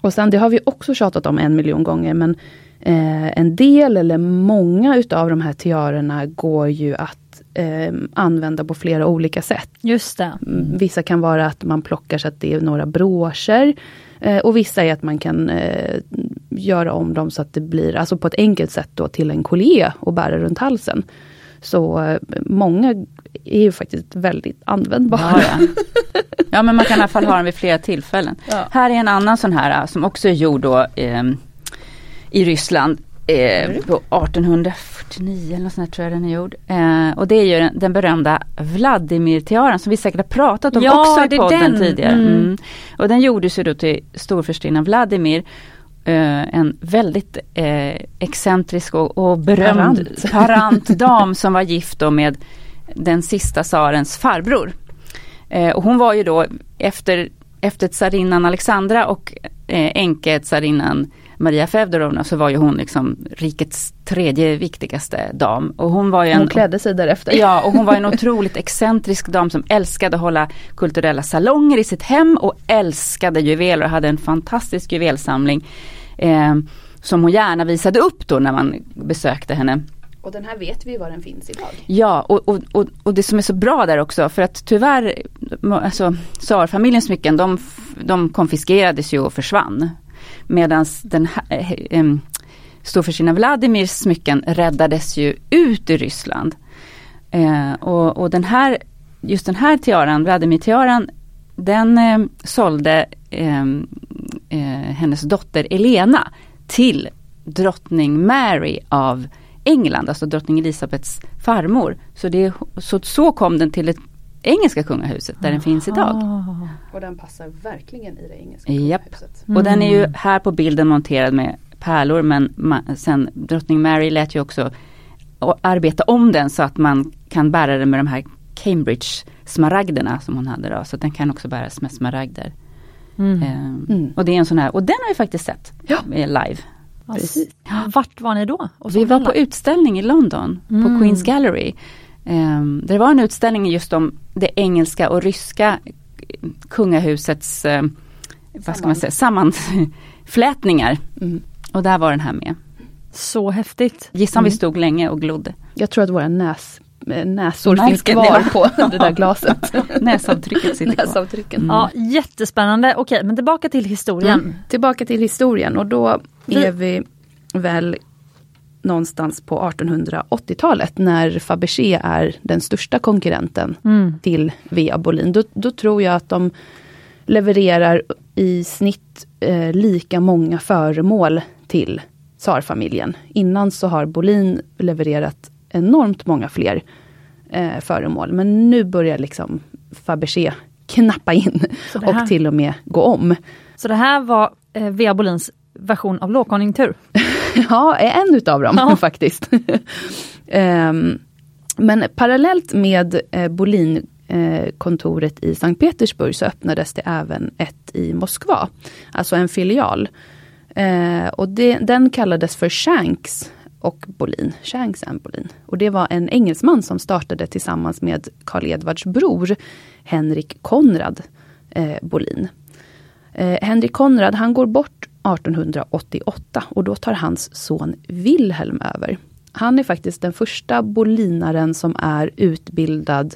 Och sen, det har vi också tjatat om en miljon gånger, men eh, en del eller många utav de här tiarorna går ju att eh, använda på flera olika sätt. Just det. Mm, Vissa kan vara att man plockar så att det är några broscher. Eh, och vissa är att man kan eh, göra om dem så att det blir, alltså på ett enkelt sätt då till en collier och bära runt halsen. Så eh, många är ju faktiskt väldigt användbara. Ja, ja. <laughs> ja men man kan i alla fall ha den vid flera tillfällen. Ja. Här är en annan sån här äh, som också är gjord då ehm, i Ryssland. Eh, på 1849 eller något sånt här tror jag den är gjord. Eh, och det är ju den, den berömda Vladimir-tiaran som vi säkert har pratat om Ja, också i podden den. tidigare. Mm. Mm. Och den gjordes ju då till storfurstinnan Vladimir. Eh, en väldigt eh, excentrisk och, och berömd Parant. <laughs> parant dam som var gift då med den sista tsarens farbror. Eh, och hon var ju då efter, efter tsarinnan Alexandra och eh, änke tsarinnan Maria Feodorovna så var ju hon liksom rikets tredje viktigaste dam. Och hon var ju en, Hon klädde sig därefter. Ja, och hon var en otroligt excentrisk dam som älskade att hålla kulturella salonger i sitt hem och älskade juveler och hade en fantastisk juvelsamling. Eh, som hon gärna visade upp då när man besökte henne. Och den här vet vi var den finns idag. Ja, och, och, och, och det som är så bra där också, för att tyvärr, alltså tsarfamiljens smycken, de, de konfiskerades ju och försvann. Medan den här, eh, eh, sina Vladimirs smycken räddades ju ut ur Ryssland. Eh, och, och den här, just den här tiaran, Vladimir-tiaran, den eh, sålde eh, eh, hennes dotter Elena till drottning Mary av England, alltså drottning Elisabeths farmor. Så, det, så, så kom den till ett engelska kungahuset där den finns idag. Ah. Och den passar verkligen i det engelska Japp. kungahuset. Och den är ju här på bilden monterad med pärlor men ma- sen drottning Mary lät ju också arbeta om den så att man kan bära den med de här Cambridge smaragderna som hon hade då. Så den kan också bäras med smaragder. Mm. Ehm, Mm. Och det är en sån här, och den har vi faktiskt sett Ja. live. Precis. Vart var ni då? Vi var på utställning i London, Mm. på Queens Gallery. Um, det var en utställning just om det engelska och ryska kungahusets, eh, vad ska man säga, sammanflätningar. Mm. Och där var den här med. Så häftigt. Gissa om Mm. vi stod länge och glodde. Jag tror att våra näs, eh, näsor Märken, finns kvar på <laughs> det där glaset. <laughs> Näsavtrycket sitter kvar. Mm. Ja, jättespännande. Okej, men tillbaka till historien. Mm. Tillbaka till historien och då Vi- är vi väl någonstans på 1880-talet när Fabergé är den största konkurrenten Mm. till Vea Bolin. Då, då tror jag att de levererar i snitt eh, lika många föremål till tsarfamiljen. Innan så har Bolin levererat enormt många fler eh, föremål. Men nu börjar liksom Fabergé knappa in här- och till och med gå om. Så det här var eh, Vea Bolins version av lågkonjunktur. <laughs> <laughs> Ja, en utav dem Ja. <laughs> faktiskt. <laughs> Ehm, men parallellt med eh, Bolin eh, kontoret i Sankt Petersburg så öppnades det även ett i Moskva. Alltså en filial. Eh, och det, den kallades för Shanks och Bolin. Shanks and Bolin. Och det var en engelsman som startade tillsammans med Karl Edvards bror Henrik Konrad eh, Bolin. Eh, Henrik Konrad han går bort 1888 och då tar hans son Wilhelm över. Han är faktiskt den första bolinaren som är utbildad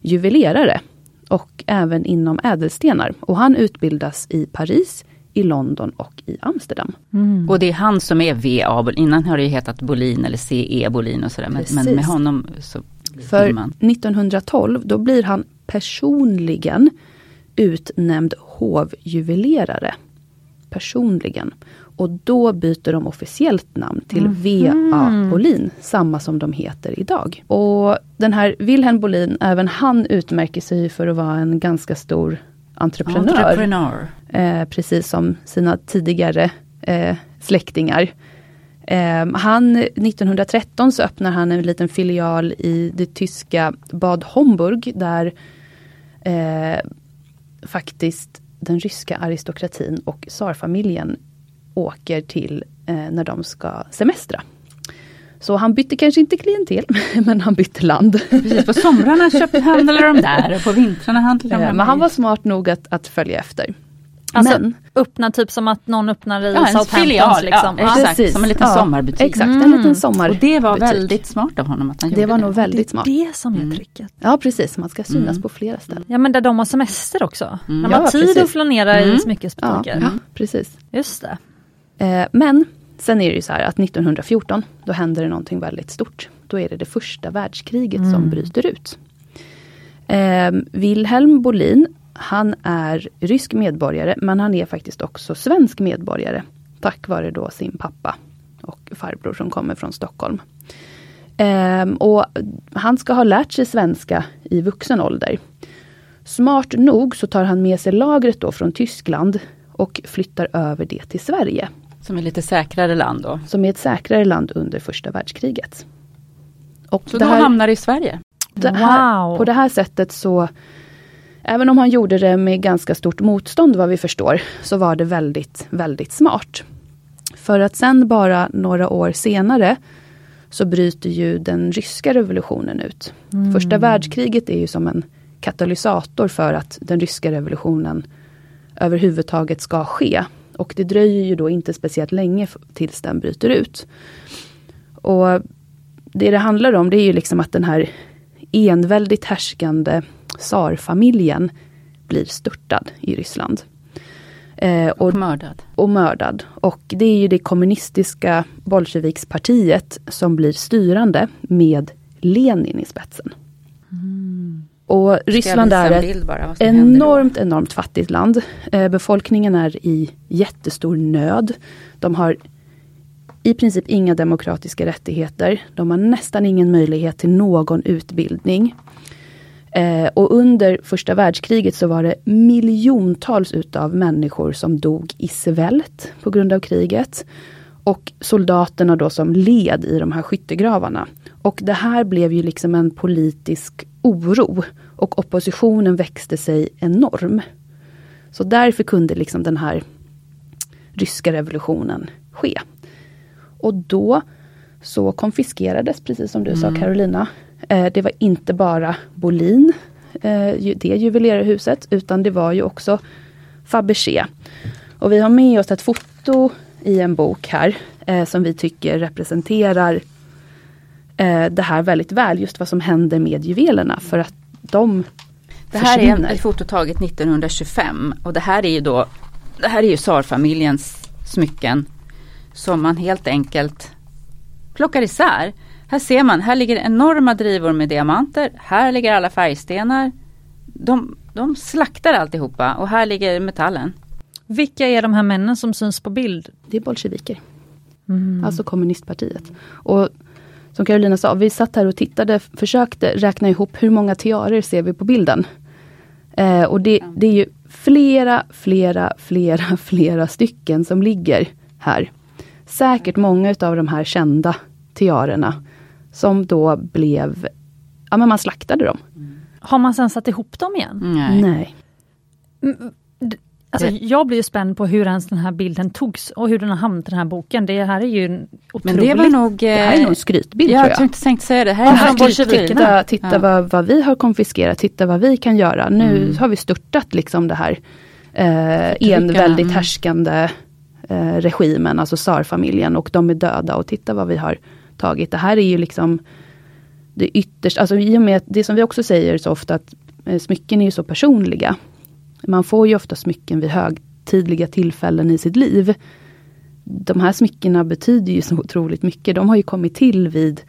juvelerare och även inom ädelstenar. Och han utbildas i Paris, i London och i Amsterdam. Mm. Och det är han som är VA, innan har det hetat Bolin eller CE Bolin och sådär. Men, men, med honom så För man. 1912 då blir han personligen utnämnd hovjuvelerare. Personligen. Och då byter de officiellt namn till mm. VA Bolin, samma som de heter idag. Och den här Wilhelm Bolin, även han utmärker sig för att vara en ganska stor entreprenör. entreprenör. Eh, precis som sina tidigare eh, släktingar. Eh, han, 1913 så öppnar han en liten filial i det tyska Bad Homburg där eh, faktiskt den ryska aristokratin och tsarfamiljen åker till eh, när de ska semestra. Så han bytte kanske inte klientel, <laughs> men han bytte land. Precis, på somrarna handlade de där och på vintrarna handlade de eh, Men han var smart nog att, att följa efter. Alltså men, öppna typ som att någon öppnar i ja, Southamptons. Liksom. Ja, exakt, Precis. som en liten ja, sommarbutik. Exakt, en liten sommarbutik. Och det var väldigt smart av honom att han det gjorde var nog väldigt smart. Det är det som är mm. tricket. Ja precis, man ska synas mm. på flera ställen. Ja men där de har semester också. Mm. De har ja, tid precis. att flanera mm. i smyckesbutiker. Ja, precis. Just det. Eh, men sen är det ju så här att 1914, då händer det någonting väldigt stort. Då är det det första världskriget som mm. bryter ut. Eh, Wilhelm Bolin han är rysk medborgare men han är faktiskt också svensk medborgare. Tack vare då sin pappa och farbror som kommer från Stockholm. Ehm, och han ska ha lärt sig svenska i vuxen ålder. Smart nog så tar han med sig lagret då från Tyskland och flyttar över det till Sverige. Som är lite säkrare land då? Som är ett säkrare land under första världskriget. Och så det här, hamnar det i Sverige? Det här, wow. På det här sättet så Även om han gjorde det med ganska stort motstånd vad vi förstår, så var det väldigt, väldigt smart. För att sen bara några år senare så bryter ju den ryska revolutionen ut. Mm. Första världskriget är ju som en katalysator för att den ryska revolutionen överhuvudtaget ska ske. Och det dröjer ju då inte speciellt länge tills den bryter ut. Och Det det handlar om det är ju liksom att den här enväldigt härskande tsarfamiljen blir störtad i Ryssland. Eh, och, och, mördad. Och mördad. Och det är ju det kommunistiska Bolsjevikspartiet som blir styrande med Lenin i spetsen. Mm. Och Ryssland är ett enormt, enormt fattigt land. Eh, befolkningen är i jättestor nöd. De har i princip inga demokratiska rättigheter. De har nästan ingen möjlighet till någon utbildning. Eh, och under första världskriget så var det miljontals utav människor som dog i svält på grund av kriget. Och soldaterna då som led i de här skyttegravarna. Och det här blev ju liksom en politisk oro. Och oppositionen växte sig enorm. Så därför kunde liksom den här ryska revolutionen ske. Och då så konfiskerades, precis som du mm. sa Carolina, det var inte bara Bolin, eh, det juvelerarhuset, utan det var ju också Fabergé. Och vi har med oss ett foto i en bok här eh, som vi tycker representerar det här väldigt väl, just vad som händer med juvelerna för att de Det här försvinner. är ett foto taget 1925 och det här är ju då Det här är ju tsarfamiljens smycken som man helt enkelt plockar isär. Här ser man, här ligger enorma drivor med diamanter. Här ligger alla färgstenar. De, de slaktar alltihopa och här ligger metallen. Vilka är de här männen som syns på bild? Det är bolsjeviker. Mm. Alltså kommunistpartiet. Och som Carolina sa, vi satt här och tittade, försökte räkna ihop hur många tiarer ser vi på bilden. Eh, och det, det är ju flera, flera, flera, <laughs> flera stycken som ligger här. Säkert många utav de här kända tiarerna som då blev, ja men man slaktade dem. Har man sen satt ihop dem igen? Nej. Nej. Mm, alltså, jag blir ju spänd på hur ens den här bilden togs och hur den har hamnat i den här boken. Det här är ju en otroligt... Men det var nog... Det här är nog en skrytbild ja, tror jag. Jag tänkte säga det. Här är skrytbild. Titta, titta ja. vad, vad, vi har konfiskerat, titta vad vi kan göra. Nu mm. har vi störtat liksom det här eh, enväldigt mm. härskande eh, regimen, alltså tsarfamiljen och de är döda och titta vad vi har tagit. Det här är ju liksom det ytterst, alltså i och med det som vi också säger så ofta att eh, smycken är ju så personliga. Man får ju ofta smycken vid högtidliga tillfällen i sitt liv. De här smyckena betyder ju så otroligt mycket. De har ju kommit till vid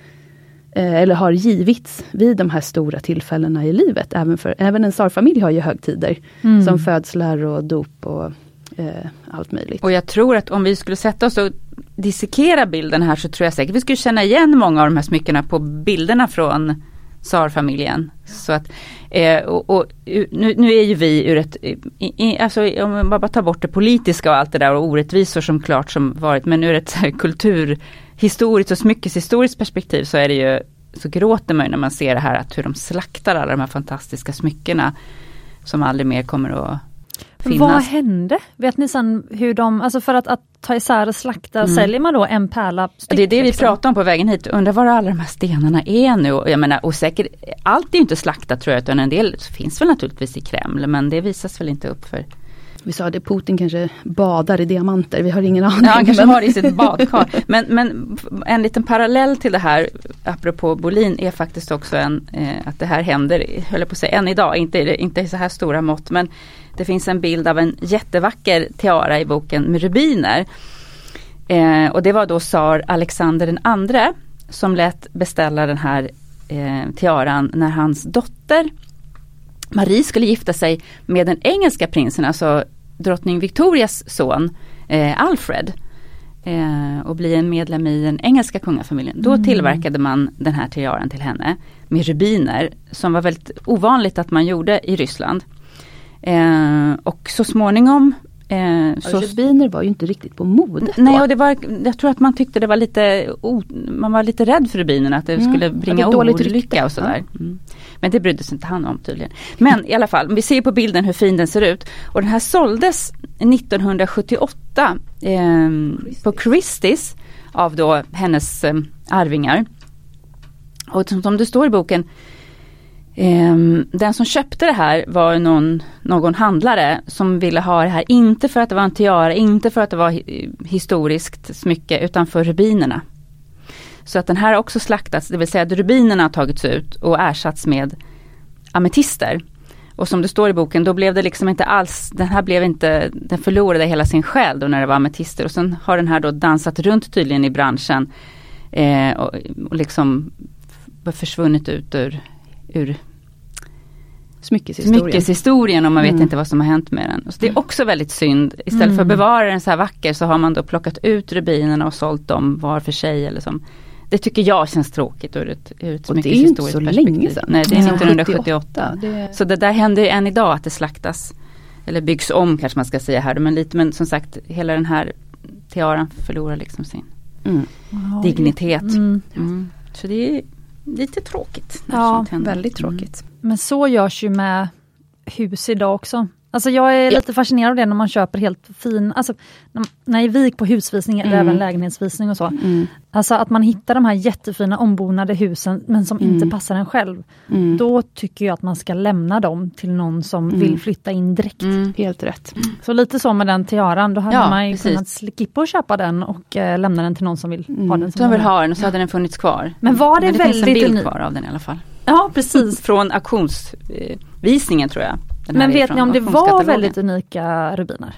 eh, eller har givits vid de här stora tillfällena i livet. Även, för, även en tsarfamilj har ju högtider. Mm. Som födslar och dop och eh, allt möjligt. Och jag tror att om vi skulle sätta oss och dissekera bilden här så tror jag säkert vi skulle känna igen många av de här smyckena på bilderna från tsarfamiljen. Så att, eh, och, och, nu, nu, är ju vi ur ett, i, i, alltså om man bara tar bort det politiska och allt det där och orättvisor som klart som varit, men ur ett <laughs> kulturhistoriskt och smyckeshistoriskt perspektiv så är det ju, så gråter man ju när man ser det här att hur de slaktar alla de här fantastiska smyckena som aldrig mer kommer att finnas. Vad hände? Vet ni sen hur de, alltså för att, att ta isär och slakta, mm. säljer man då en pärla styck, Det är det liksom? vi pratar om på vägen hit, undrar var alla de här stenarna är nu. Jag menar, och säkert, allt är inte slaktat tror jag, utan en del finns väl naturligtvis i Kreml, men det visas väl inte upp för vi sa det, Putin kanske badar i diamanter, vi har ingen aning. Ja, han kanske har det i sitt badkar. Men, men en liten parallell till det här, apropå Bolin, är faktiskt också en, eh, att det här händer, höll på att säga, än idag, inte, inte i så här stora mått, men det finns en bild av en jättevacker tiara i boken med rubiner. Eh, och det var då tsar Alexander den andre som lät beställa den här eh, tiaran när hans dotter Marie skulle gifta sig med den engelska prinsen, alltså drottning Victorias son eh, Alfred. Eh, och bli en medlem i den engelska kungafamiljen. Då mm. tillverkade man den här tiaran till henne med rubiner som var väldigt ovanligt att man gjorde i Ryssland. Eh, och så småningom Eh, så rubiner var ju inte riktigt på modet Nej, och det var, jag tror att man tyckte det var lite, o, man var lite rädd för rubinerna, att det mm. skulle bringa olycka och sådär. Ja. Mm. Men det brydde sig inte han om tydligen. Men i alla fall, vi ser på bilden hur fin den ser ut. Och den här såldes 1978 eh, på Christies av då hennes eh, arvingar. Och som, som det står i boken Ehm, den som köpte det här var någon, någon handlare som ville ha det här, inte för att det var en tiara, inte för att det var historiskt smycke, utan för rubinerna. Så att den här har också slaktats, det vill säga att rubinerna har tagits ut och ersatts med ametister. Och som det står i boken, då blev det liksom inte alls, den här blev inte, den förlorade hela sin själ då när det var ametister. Och sen har den här då dansat runt tydligen i branschen eh, och, och liksom försvunnit ut ur, ur smyckeshistorien. smyckeshistorien och man vet mm. inte vad som har hänt med den. Så det är också väldigt synd. Istället mm. för att mm. bevara den så här vacker så har man då plockat ut rubinerna och sålt dem var för sig. Eller som. Det tycker jag känns tråkigt ur ett, ur ett perspektiv. det är inte så länge sedan. Nej, det är 1978. Det... Så det där händer än idag att det slaktas. Eller byggs om kanske man ska säga här. Men, lite, men som sagt hela den här tiaran förlorar liksom sin mm. dignitet. Mm. mm. Så det är lite tråkigt. Ja, väldigt tråkigt. Mm. Men så görs ju med hus idag också. Alltså jag är lite fascinerad av det när man köper helt fin, alltså när jag vik på husvisning eller mm. även lägenhetsvisning och så. Mm. Alltså att man hittar de här jättefina ombonade husen men som mm. inte passar en själv. Mm. Då tycker jag att man ska lämna dem till någon som mm. vill flytta in direkt. Mm. Helt rätt. Så lite så med den tiaran, då hade ja, man ju kunnat skippa att köpa den och äh, lämna den till någon som vill ha den. Som vill ha den och så hade den funnits kvar. Men var det, men det väldigt... Det finns en bild kvar av den i alla fall. Ja precis. Från auktionsvisningen tror jag. Men vet ni om det var väldigt unika rubiner?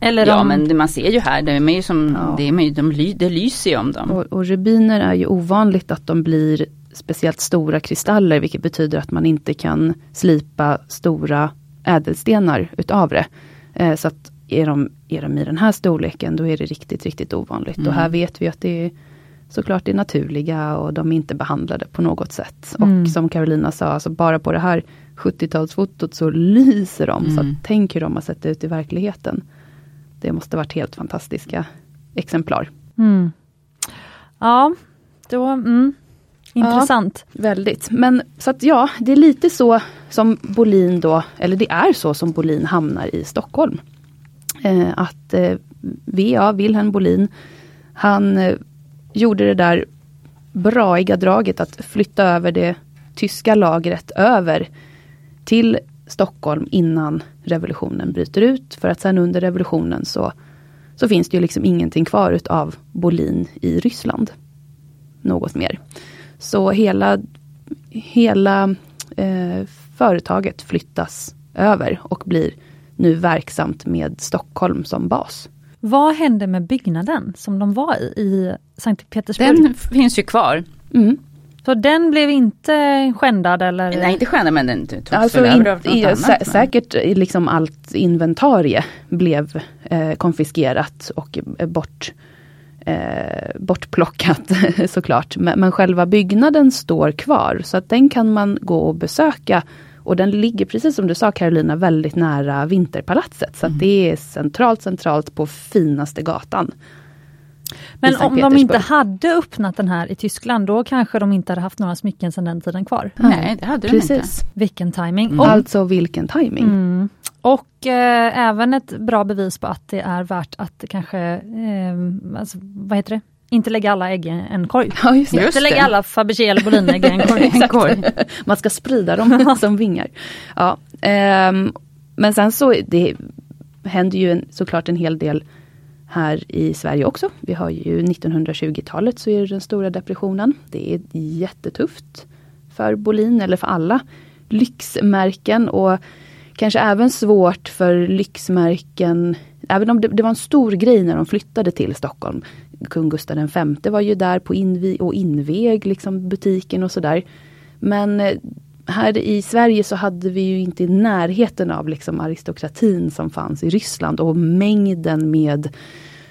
Eller ja om... men man ser ju här, det, är ju som, ja. det, är, de, det lyser ju om dem. Och, och rubiner är ju ovanligt att de blir speciellt stora kristaller vilket betyder att man inte kan slipa stora ädelstenar utav det. Eh, så att är de, är de i den här storleken då är det riktigt, riktigt ovanligt. Mm. Och här vet vi att det är såklart det naturliga och de är inte behandlade på något sätt. Mm. Och som Carolina sa, alltså bara på det här 70-talsfotot så lyser de. Mm. Så tänk hur de har sett ut i verkligheten. Det måste varit helt fantastiska exemplar. Mm. Ja, då, mm. intressant. Ja, väldigt. Men så att ja, det är lite så som Bolin då, eller det är så som Bolin hamnar i Stockholm. Eh, att eh, VA, Wilhelm Bolin, han eh, gjorde det där braiga draget att flytta över det tyska lagret över till Stockholm innan revolutionen bryter ut. För att sen under revolutionen så så finns det ju liksom ingenting kvar utav Bolin i Ryssland. Något mer. Så hela, hela eh, företaget flyttas över och blir nu verksamt med Stockholm som bas. Vad hände med byggnaden som de var i, i Sankt Petersburg? Den finns ju kvar. Mm. Så den blev inte skändad eller? Nej inte stjärna men den togs Alltså väl in, över av något i, annat. sä, men- säkert eh, liksom allt inventarie blev eh, konfiskerat och eh, bort, eh, bortplockat <laughs> såklart. Men, men själva byggnaden står kvar så att den kan man gå och besöka. Och den ligger precis som du sa Carolina väldigt nära Vinterpalatset. Så att det är centralt, centralt på finaste gatan. Men om de inte hade öppnat den här i Tyskland, då kanske de inte hade haft några smycken sedan den tiden kvar. Nej det hade de inte. Precis. Vilken timing. Mm. Och, Alltså vilken timing. mm, och eh, även ett bra bevis på att det är värt att kanske, eh, alltså, vad heter det? Inte lägga alla ägg i en korg. Ja, just det. Just Inte lägga det. alla Fabergé eller Bolinägg i en korg. <laughs> En korg. Man ska sprida dem <laughs> som vingar. Ja, ehm, men sen så det händer ju en, såklart en hel del här i Sverige också. Vi har ju 1920-talet så är det den stora depressionen. Det är jättetufft för Bolin eller för alla lyxmärken och kanske även svårt för lyxmärken Även om det, det var en stor grej när de flyttade till Stockholm. Kung Gustav V var ju där på invi och invig liksom butiken och sådär. Men eh, här i Sverige så hade vi ju inte i närheten av liksom aristokratin som fanns i Ryssland och mängden med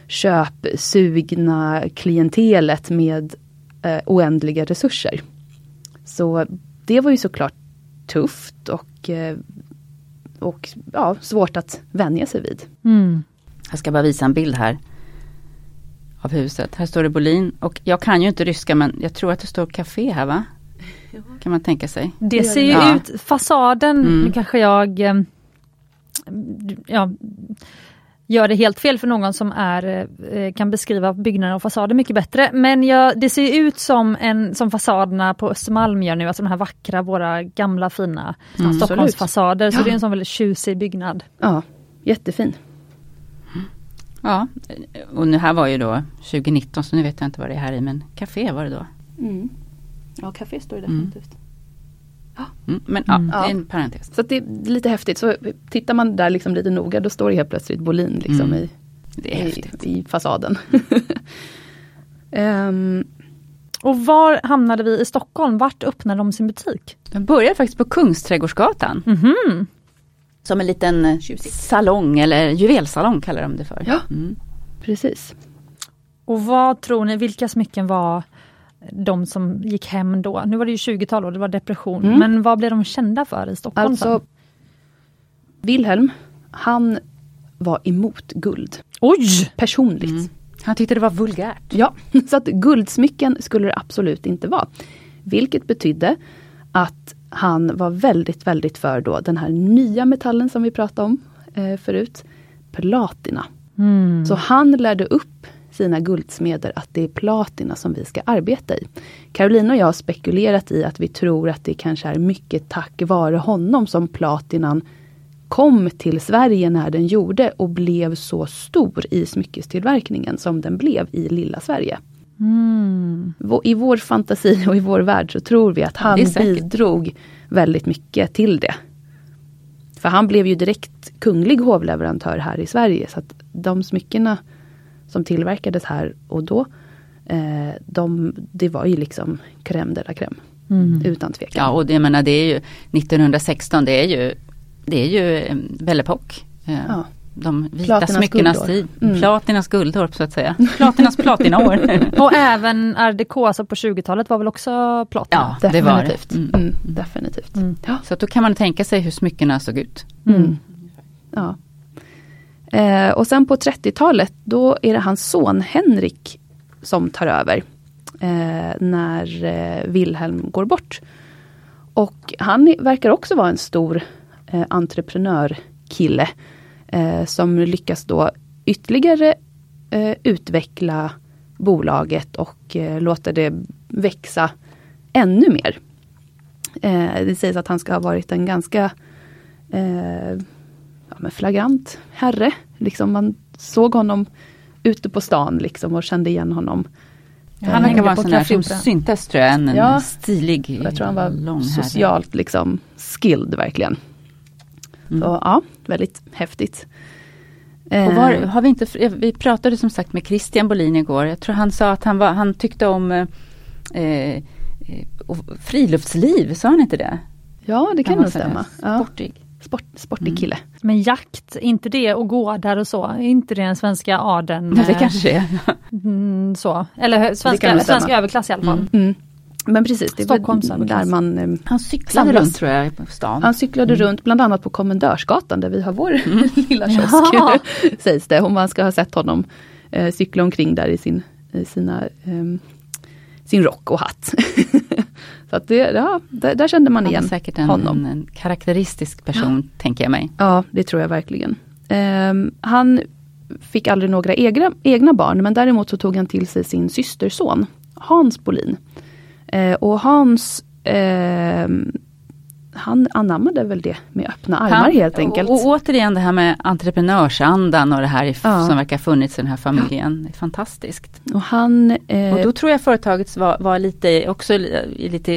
köpsugna klientelet med eh, oändliga resurser. Så det var ju såklart tufft och, eh, och ja, svårt att vänja sig vid. Mm. Jag ska bara visa en bild här. Av huset. Här står det Bolin och jag kan ju inte ryska men jag tror att det står café här va? Kan man tänka sig. Det ser ju Ja. ut, fasaden, Mm. nu kanske jag eh, ja, gör det helt fel för någon som är, eh, kan beskriva byggnader och fasader mycket bättre. Men jag, det ser ut som, en, som fasaderna på Östermalm gör nu, alltså de här vackra, våra gamla fina Mm. Stockholmsfasader. Så Ja. det är en sån väldigt tjusig byggnad. Ja, jättefin. Ja, och nu här var ju då 2019 så nu vet jag inte vad det är här i men café var det då. Mm. Ja, café står det Mm. definitivt. Mm, men ja, Mm. det är en parentes. Så det är lite häftigt. Så tittar man där liksom lite noga då står det helt plötsligt Bolin liksom Mm. i, Det är i, i fasaden. <laughs> Ehm, Och var hamnade vi i Stockholm? Vart öppnade de sin butik? Den börjar faktiskt på Kungsträdgårdsgatan. Mhm. Som en liten eh, salong eller juvelsalong kallar de det för. Ja. Mm. precis. Och vad tror ni, vilka smycken var de som gick hem då? Nu var det ju 20-tal och det var depression, Mm. men vad blev de kända för i Stockholm? Alltså? Wilhelm, han var emot guld. Oj! Personligt. Mm. Han tyckte det var vulgärt. Ja, <laughs> så att guldsmycken skulle det absolut inte vara. Vilket betydde att han var väldigt, väldigt för då den här nya metallen som vi pratade om eh, förut. Platina. Mm. Så han lärde upp sina guldsmeder att det är platina som vi ska arbeta i. Carolina och jag har spekulerat i att vi tror att det kanske är mycket tack vare honom som platinan kom till Sverige när den gjorde och blev så stor i smyckestillverkningen som den blev i lilla Sverige. Mm. I vår fantasi och i vår värld så tror vi att han bidrog väldigt mycket till det. För han blev ju direkt kunglig hovleverantör här i Sverige. Så att de smyckena som tillverkades här och då, eh, de, det var ju liksom crème de la crème. Mm. Utan tvekan. Ja och det, jag menar, det är ju 1916 det är ju Det är ju eh, Belle Époque. Eh, Ja. De vita Platinas smyckenas guldår. tid. Mm. Platinas guldår så att säga. <laughs> Platinas platinaår. <laughs> Och även art déco, alltså på 20-talet var väl också platina? ja det var det. Definitivt. Mm. Mm, definitivt. Mm. Ja. Så att då kan man tänka sig hur smyckena såg ut. Mm. Ja. Eh, och sen på 30-talet då är det hans son Henrik som tar över. Eh, när eh, Wilhelm går bort. Och han verkar också vara en stor eh, entreprenörkille. Eh, som lyckas då ytterligare eh, utveckla bolaget och eh, låta det växa ännu mer. Eh, det sägs att han ska ha varit en ganska eh, men flagrant herre. Liksom man såg honom ute på stan liksom och kände igen honom. Han verkar vara en sån där som syntes tror jag, en, Ja. stilig, Jag tror han var lång herre. socialt liksom skilled verkligen. Mm. Så ja, väldigt häftigt. Och var, Eh, har vi, inte, vi pratade som sagt med Christian Bolin igår. Jag tror han sa att han, var, han tyckte om eh, eh, friluftsliv, sa han inte det? ja, det kan nog stämma. Ja, Sportig. Sport, sportig Mm. kille. Men jakt, inte det och gårdar och så, är inte det den svenska adeln? Ja, det eh, kanske är. mm, så. Eller kan svenska, svenska överklass i alla fall. Mm. Mm. Men precis, det Stockholms överklass. där man eh, Han cyklade Samlas. runt tror jag på stan. Han cyklade Mm. runt bland annat på Kommendörsgatan där vi har vår <laughs> lilla kiosk. Ja. <laughs> sägs det, om man ska ha sett honom eh, cykla omkring där i sin, i sina, ehm, sin rock och hatt. <laughs> Så att det, ja, där, där kände man igen säkert en, honom. en, karaktäristisk person, tänker jag mig. Ja, det tror jag verkligen. Ehm, han fick aldrig några egna, egna barn, men däremot så tog han till sig sin systerson, Hans Bolin. Eh, och Hans, ehm, han anammade väl det med öppna armar Han- helt enkelt. Och, och återigen det här med entreprenörsandan och det här i- Ja. som verkar funnits i den här familjen. Det är fantastiskt. Och han, eh, Och då tror jag företaget var, var lite, också li- lite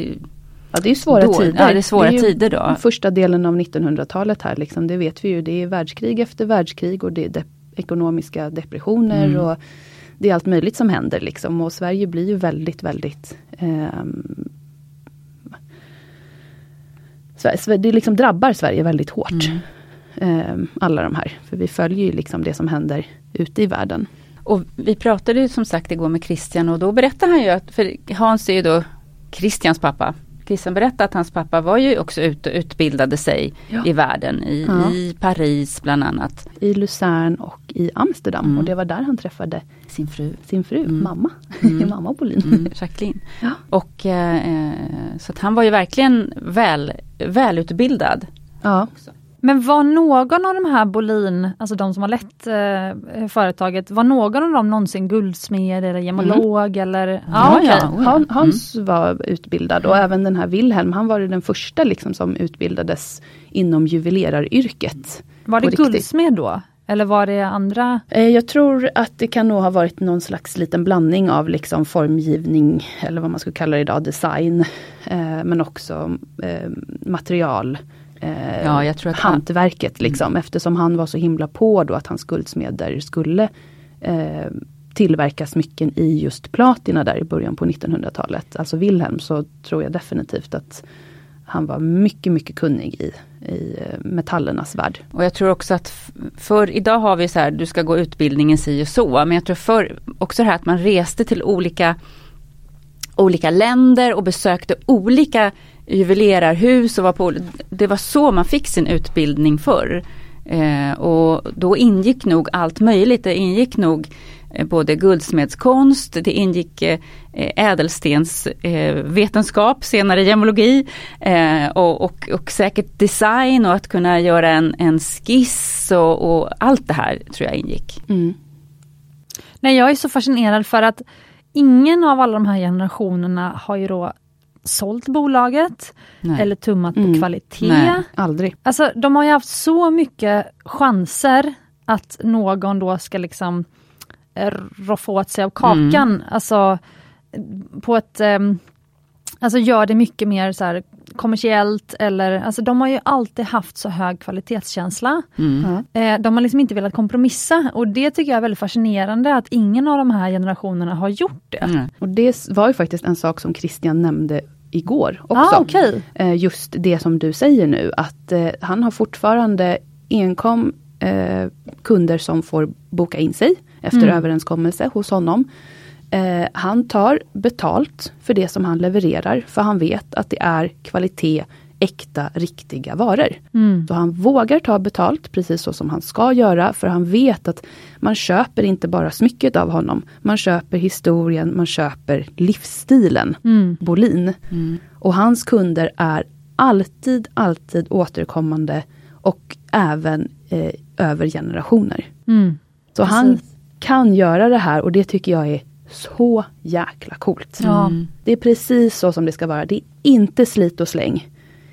ja, det är svåra då, tider. Ja, det är svåra ju tider då. Första delen av 1900-talet här, liksom, det vet vi ju. Det är världskrig efter världskrig och det är de- ekonomiska depressioner Mm. och det är allt möjligt som händer. Liksom. Och Sverige blir ju väldigt, väldigt Sver- det liksom drabbar Sverige väldigt hårt. Mm. Ehm, alla de här. För vi följer ju liksom det som händer ute i världen. Och vi pratade ju som sagt igår med Christian och då berättade han ju att, för Hans är ju då Christians pappa. Christian berättade att hans pappa var ju också ute och utbildade sig Ja. i världen, i, Ja. i Paris bland annat. I Luzern och i Amsterdam. Mm. Och det var där han träffade Sin fru. sin fru, Mm. mamma. Mm. <laughs> mamma Bolin. Mm, Jacqueline. Ja. Och eh, så att han var ju verkligen väl, välutbildad. Ja. Men var någon av de här Bolin, alltså de som har lett eh, företaget, var någon av dem någonsin guldsmed eller gemolog eller? Mm. Ja, okej. ja. Han, Hans var utbildad och även den här Wilhelm, han var den första liksom som utbildades inom juveleraryrket. Var det guldsmed då? Eller var det andra? Eh, Jag tror att det kan nog ha varit någon slags liten blandning av liksom formgivning, eller vad man skulle kalla det idag, design. Eh, men också eh, material. Ja, jag tror att han- hantverket liksom, eftersom han var så himla på då att hans guldsmeder skulle tillverka smycken i just platina där i början på 1900-talet. Alltså Wilhelm så tror jag definitivt att han var mycket, mycket kunnig i, i eh, metallernas värld. Och jag tror också att för idag har vi så här, du ska gå utbildningen si och så. Men jag tror för också det här att man reste till olika olika länder och besökte olika juvelerarhus och var på, det var så man fick sin utbildning förr. Eh, och då ingick nog allt möjligt. Det ingick nog eh, både guldsmedskonst, det ingick eh, ädelstensvetenskap, eh, vetenskap, senare gemologi eh, och, och, och säkert design och att kunna göra en, en skiss och, och allt det här tror jag ingick. Mm. Nej, jag är så fascinerad för att ingen av alla de här generationerna har ju då sålt bolaget Nej. eller tummat på Mm. kvalitet. Nej. Aldrig. Alltså de har ju haft så mycket chanser att någon då ska liksom eh, roffa åt sig av kakan. Alltså på ett ehm, Alltså gör det mycket mer så här kommersiellt eller alltså de har ju alltid haft så hög kvalitetskänsla. Mm. Eh, de har liksom inte velat kompromissa och det tycker jag är väldigt fascinerande att ingen av de här generationerna har gjort det. Mm. Och det var ju faktiskt en sak som Christian nämnde igår också. Ah, okej. Eh, Just det som du säger nu, att eh, han har fortfarande enkom eh, kunder som får boka in sig efter Mm. överenskommelse hos honom. Eh, han tar betalt för det som han levererar, för han vet att det är kvalitet, äkta, riktiga varor. Mm. Så han vågar ta betalt precis så som han ska göra för han vet att man köper inte bara smycket av honom. Man köper historien, man köper livsstilen. Mm. Bolin. Mm. Och hans kunder är alltid, alltid återkommande och även eh, över generationer. Mm. Så Precis. han kan göra det här och det tycker jag är så jäkla coolt. Ja. Mm. Det är precis så som det ska vara. Det är inte slit och släng.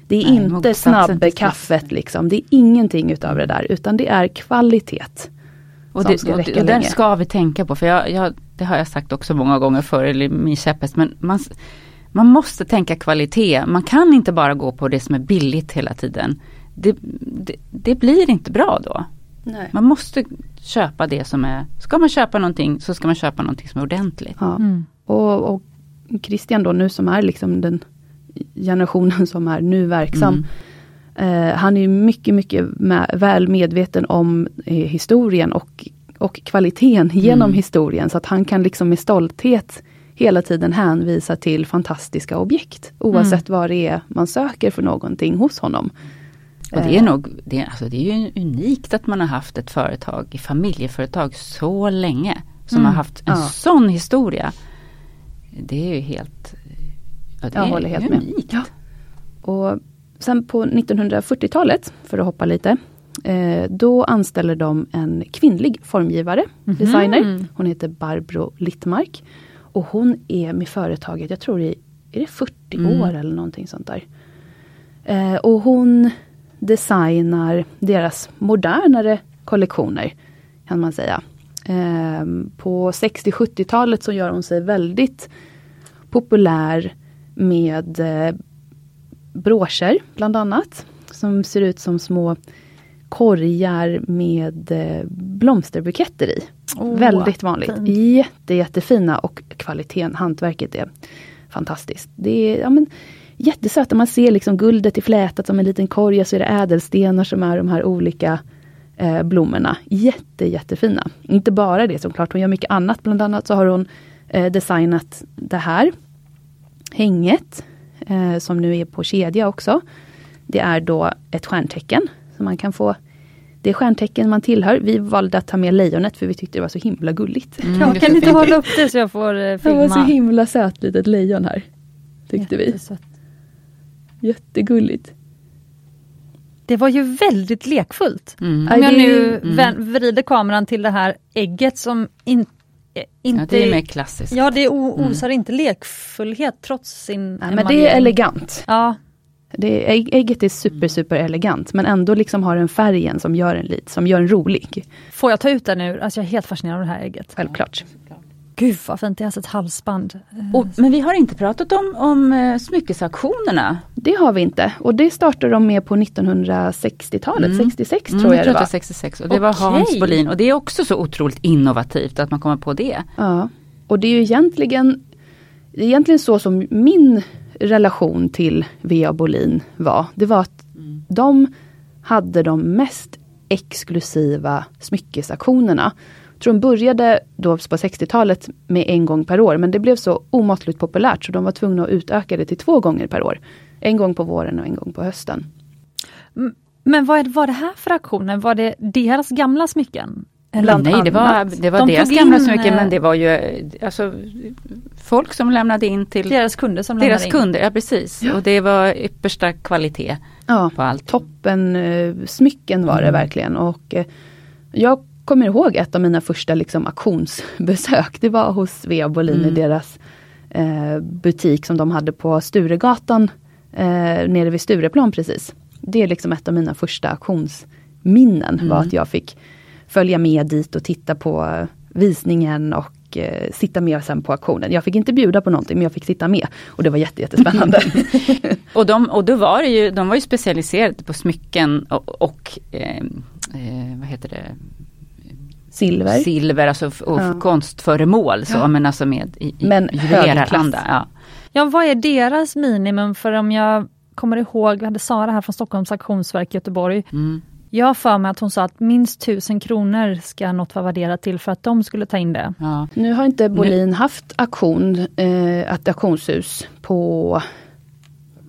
Det är Nej, inte till snabbkaffet liksom. Det är ingenting utav det där utan det är kvalitet. Och, det, ska och, och ska vi tänka på, för jag, jag, det har jag sagt också många gånger förr, eller min käpphäst, men man, man måste tänka kvalitet. Man kan inte bara gå på det som är billigt hela tiden. Det, det, det blir inte bra då. Nej. Man måste köpa det som är, ska man köpa någonting så ska man köpa någonting som är ordentligt. Ja. Mm. Och, och Christian då nu som är liksom den generationen som är nu verksam. Eh, han är ju mycket, mycket med, väl medveten om eh, historien och, och kvaliteten genom Mm. historien. Så att han kan liksom med stolthet hela tiden hänvisa till fantastiska objekt. Oavsett vad det är man söker för någonting hos honom. Och det är Eh, nog, det, är- alltså det är ju unikt att man har haft ett företag, familjeföretag så länge. Som Mm. har haft en Ja. sån historia. Det är ju helt, ja, det Jag är håller helt med. unikt. Ja. Och sen på 1940-talet, för att hoppa lite, eh, då anställer de en kvinnlig formgivare, designer. Hon heter Barbro Littmark. Och hon är med företaget, jag tror är, är det 40 Mm. år eller någonting sånt där. Eh, och hon designar deras modernare kollektioner, kan man säga. Eh, på 60-70-talet så gör hon sig väldigt populär med eh, broscher bland annat. Som ser ut som små korgar med eh, blomsterbuketter i. Åh, Väldigt vanligt. fint. Jätte, jättefina och kvaliteten, hantverket är fantastiskt. Det är ja, men, jättesöta, man ser liksom guldet i flätat som en liten korg och så är det ädelstenar som är de här olika eh, blommorna. Jätte, jättefina. Inte bara det såklart, hon gör mycket annat. Bland annat så har hon eh, designat det här hänget eh, som nu är på kedja också. Det är då ett stjärntecken. Så man kan få det stjärntecken man tillhör. Vi valde att ta med lejonet för vi tyckte det var så himla gulligt. Mm, Jag kan inte hålla upp det så jag får eh, Det filma. var så himla söt litet lejon här. Tyckte vi. Jättegulligt. Det var ju väldigt lekfullt. Mm. Om jag nu mm. vrider kameran till det här ägget som in, eh, inte... Ja, det är mer klassiskt. Ja, det o- osar inte lekfullhet trots sin Nej, men det är elegant. Ja, Det ägget är super super elegant men ändå liksom har den färgen som gör en lite, som gör en rolig. får jag ta ut den ur? Alltså jag är helt fascinerad av det här ägget. Självklart. Gud vad fint, det är alltså ett halsband. Eh, Och, men vi har inte pratat om, om eh, smyckesauktionerna. Det har vi inte och det startade de med på 1960-talet, Mm. 66 Mm, tror jag jag det tror var. att det var 66 och det var Okej. Hans Bolin och det är också så otroligt innovativt att man kommer på det. Ja. Och det är ju egentligen, det är egentligen så som min relation till V.A. Bolin var. Det var att de hade de mest exklusiva smyckesauktionerna. Jag tror de började då på 60-talet med en gång per år men det blev så omåttligt populärt så de var tvungna att utöka det till två gånger per år. En gång på våren och en gång på hösten. Men vad var det här för aktioner? Var det deras gamla smycken? Bland Nej, det var, det var De deras gamla in, smycken eh, men det var ju eh, alltså, folk som lämnade in till Deras kunder som deras lämnade in. kunder. Ja precis, och det var yppersta kvalitet Ja, på allt. toppen eh, smycken var det Mm. verkligen. Och eh, jag kommer ihåg ett av mina första liksom, auktionsbesök. Det var hos Svea Bolin i Mm. deras eh, butik som de hade på Sturegatan eh, nere vid Stureplan precis. Det är liksom ett av mina första auktionsminnen var Mm. att jag fick följa med dit och titta på eh, visningen och eh, sitta med sen på auktionen. Jag fick inte bjuda på någonting men jag fick sitta med och det var jätte, jättespännande. <laughs> Och, de, och då var det ju, de var ju specialiserade på smycken och, och eh, eh, vad heter det? Silver. Silver alltså, och Ja. konstföremål så, Ja. men alltså med i, i Men juveleraranda. högklass. Ja. Ja, vad är deras minimum? För om jag kommer ihåg, vi hade Sara här från Stockholms auktionsverk i Göteborg. Mm. Jag har för mig att hon sa att minst tusen kronor ska något vara värderat till för att de skulle ta in det. Ja. Nu har inte Bolin haft auktion, eh, ett auktionshus på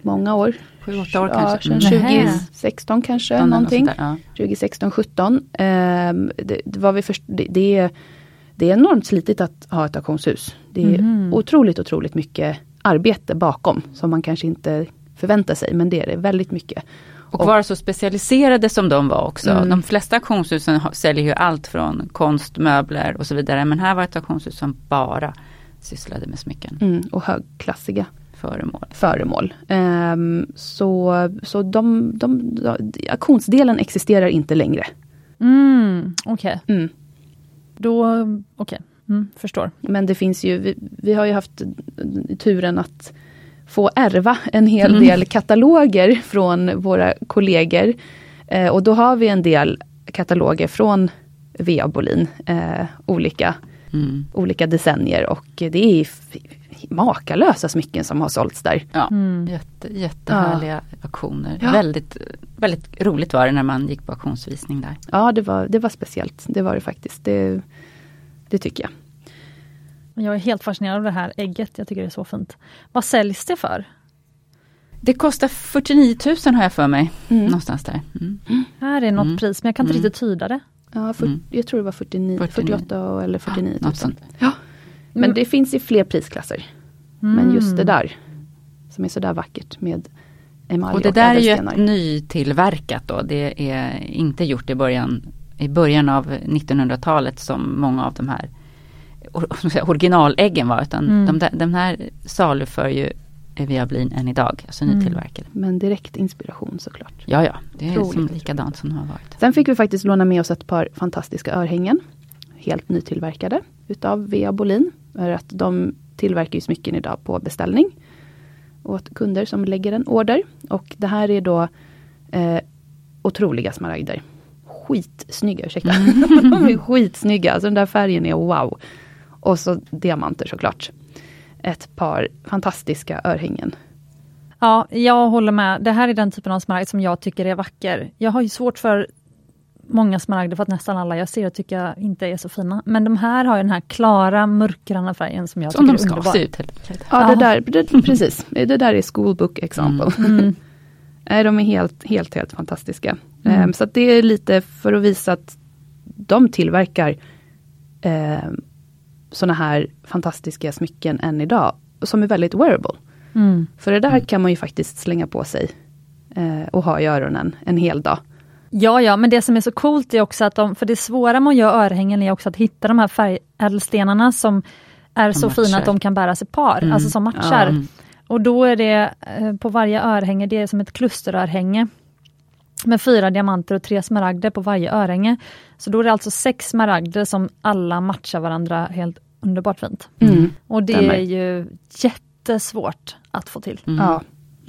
många år. Sju, åtta år ja, kanske. Sedan Mm. Nähä. 2016 kanske, Ja, någonting. där, 2016, 17. Eh, det, det, var vi först, det, det, är, det är enormt slitigt att ha ett auktionshus. Det är Mhm. otroligt, otroligt mycket arbete bakom som man kanske inte förväntar sig, men det är det väldigt mycket. Och vara så specialiserade som de var också. Mm. De flesta auktionshusen säljer ju allt från konst, möbler och så vidare. Men här var ett auktionshus som bara sysslade med smycken, Mm, och högklassiga. Föremål. föremål. Ehm, så så de, de, de, auktionsdelen existerar inte längre. Mm, Okej. Mm. Då, okej, mm, förstår. Men det finns ju, vi, vi har ju haft turen att få ärva en hel Mm. del <laughs> kataloger från våra kollegor. Eh, och då har vi en del kataloger från V.A. Bolin, eh, olika, Mm. olika decennier och det är makalösa smycken som har sålts där. Ja, Mm. jätte, jättehärliga auktioner. Ja. Väldigt, väldigt roligt var det när man gick på auktionsvisning där. Ja, det var, det var speciellt. Det var det faktiskt. Det, det tycker jag. Jag är helt fascinerad av det här ägget, jag tycker det är så fint. Vad säljs det för? Det kostar 49 000 har jag för mig. Mm. Någonstans där. Mm. Här är något Mm. pris, men jag kan inte Mm. riktigt tyda det. Ja, för, Mm. Jag tror det var 49, 49. 48 eller 49 Något 000. sånt. Ja. Men Mm. det finns i fler prisklasser. Men just det där som är sådär vackert med emalj Och det och där är ju ett nytillverkat då. Det är inte gjort i början, i början av 1900-talet som många av de här or- <laughs> originaläggen var. Utan Mm. de, där, de här saluför ju Viablin än idag, alltså Mm. nytillverkade. Men direkt inspiration såklart. Ja, ja, det är som likadant som det har varit. Sen fick vi faktiskt låna med oss ett par fantastiska örhängen. Helt nytillverkade utav Vea Bolin. För att de tillverkar ju smycken idag på beställning. Åt kunder som lägger en order. Och det här är då eh, otroliga smaragder. Skitsnygga, ursäkta. <laughs> de är skitsnygga. Alltså den där färgen är wow. Och så diamanter såklart. Ett par fantastiska örhängen. Ja, jag håller med. Det här är den typen av smaragd som jag tycker är vacker. Jag har ju svårt för många smaragder för att nästan alla jag ser tycker jag inte är så fina. Men de här har ju den här klara mörkgröna färgen som jag Som tycker de är ska underbar. se ut. helt. Ja, Ja. det där, det, <laughs> precis. Det där är schoolbook example. Mm. <laughs> Nej, de är helt, helt, helt fantastiska. Mm. Ehm, så att det är lite för att visa att de tillverkar eh, sådana här fantastiska smycken än idag. Som är väldigt wearable. Mm. För det där kan man ju faktiskt slänga på sig eh, och ha i öronen en hel dag. Ja, ja, men det som är så coolt är också att de, för det svåra med att göra örhängen är också att hitta de här färgädelstenarna som är så matchar. fina att de kan bäras i par, Mm. alltså som matchar. Mm. Och då är det eh, på varje örhänge, det är som ett klusterörhänge. Med fyra diamanter och tre smaragder på varje örhänge. Så då är det alltså sex smaragder som alla matchar varandra helt underbart fint. Mm. Och det är ju jättesvårt att få till. Mm. Ja,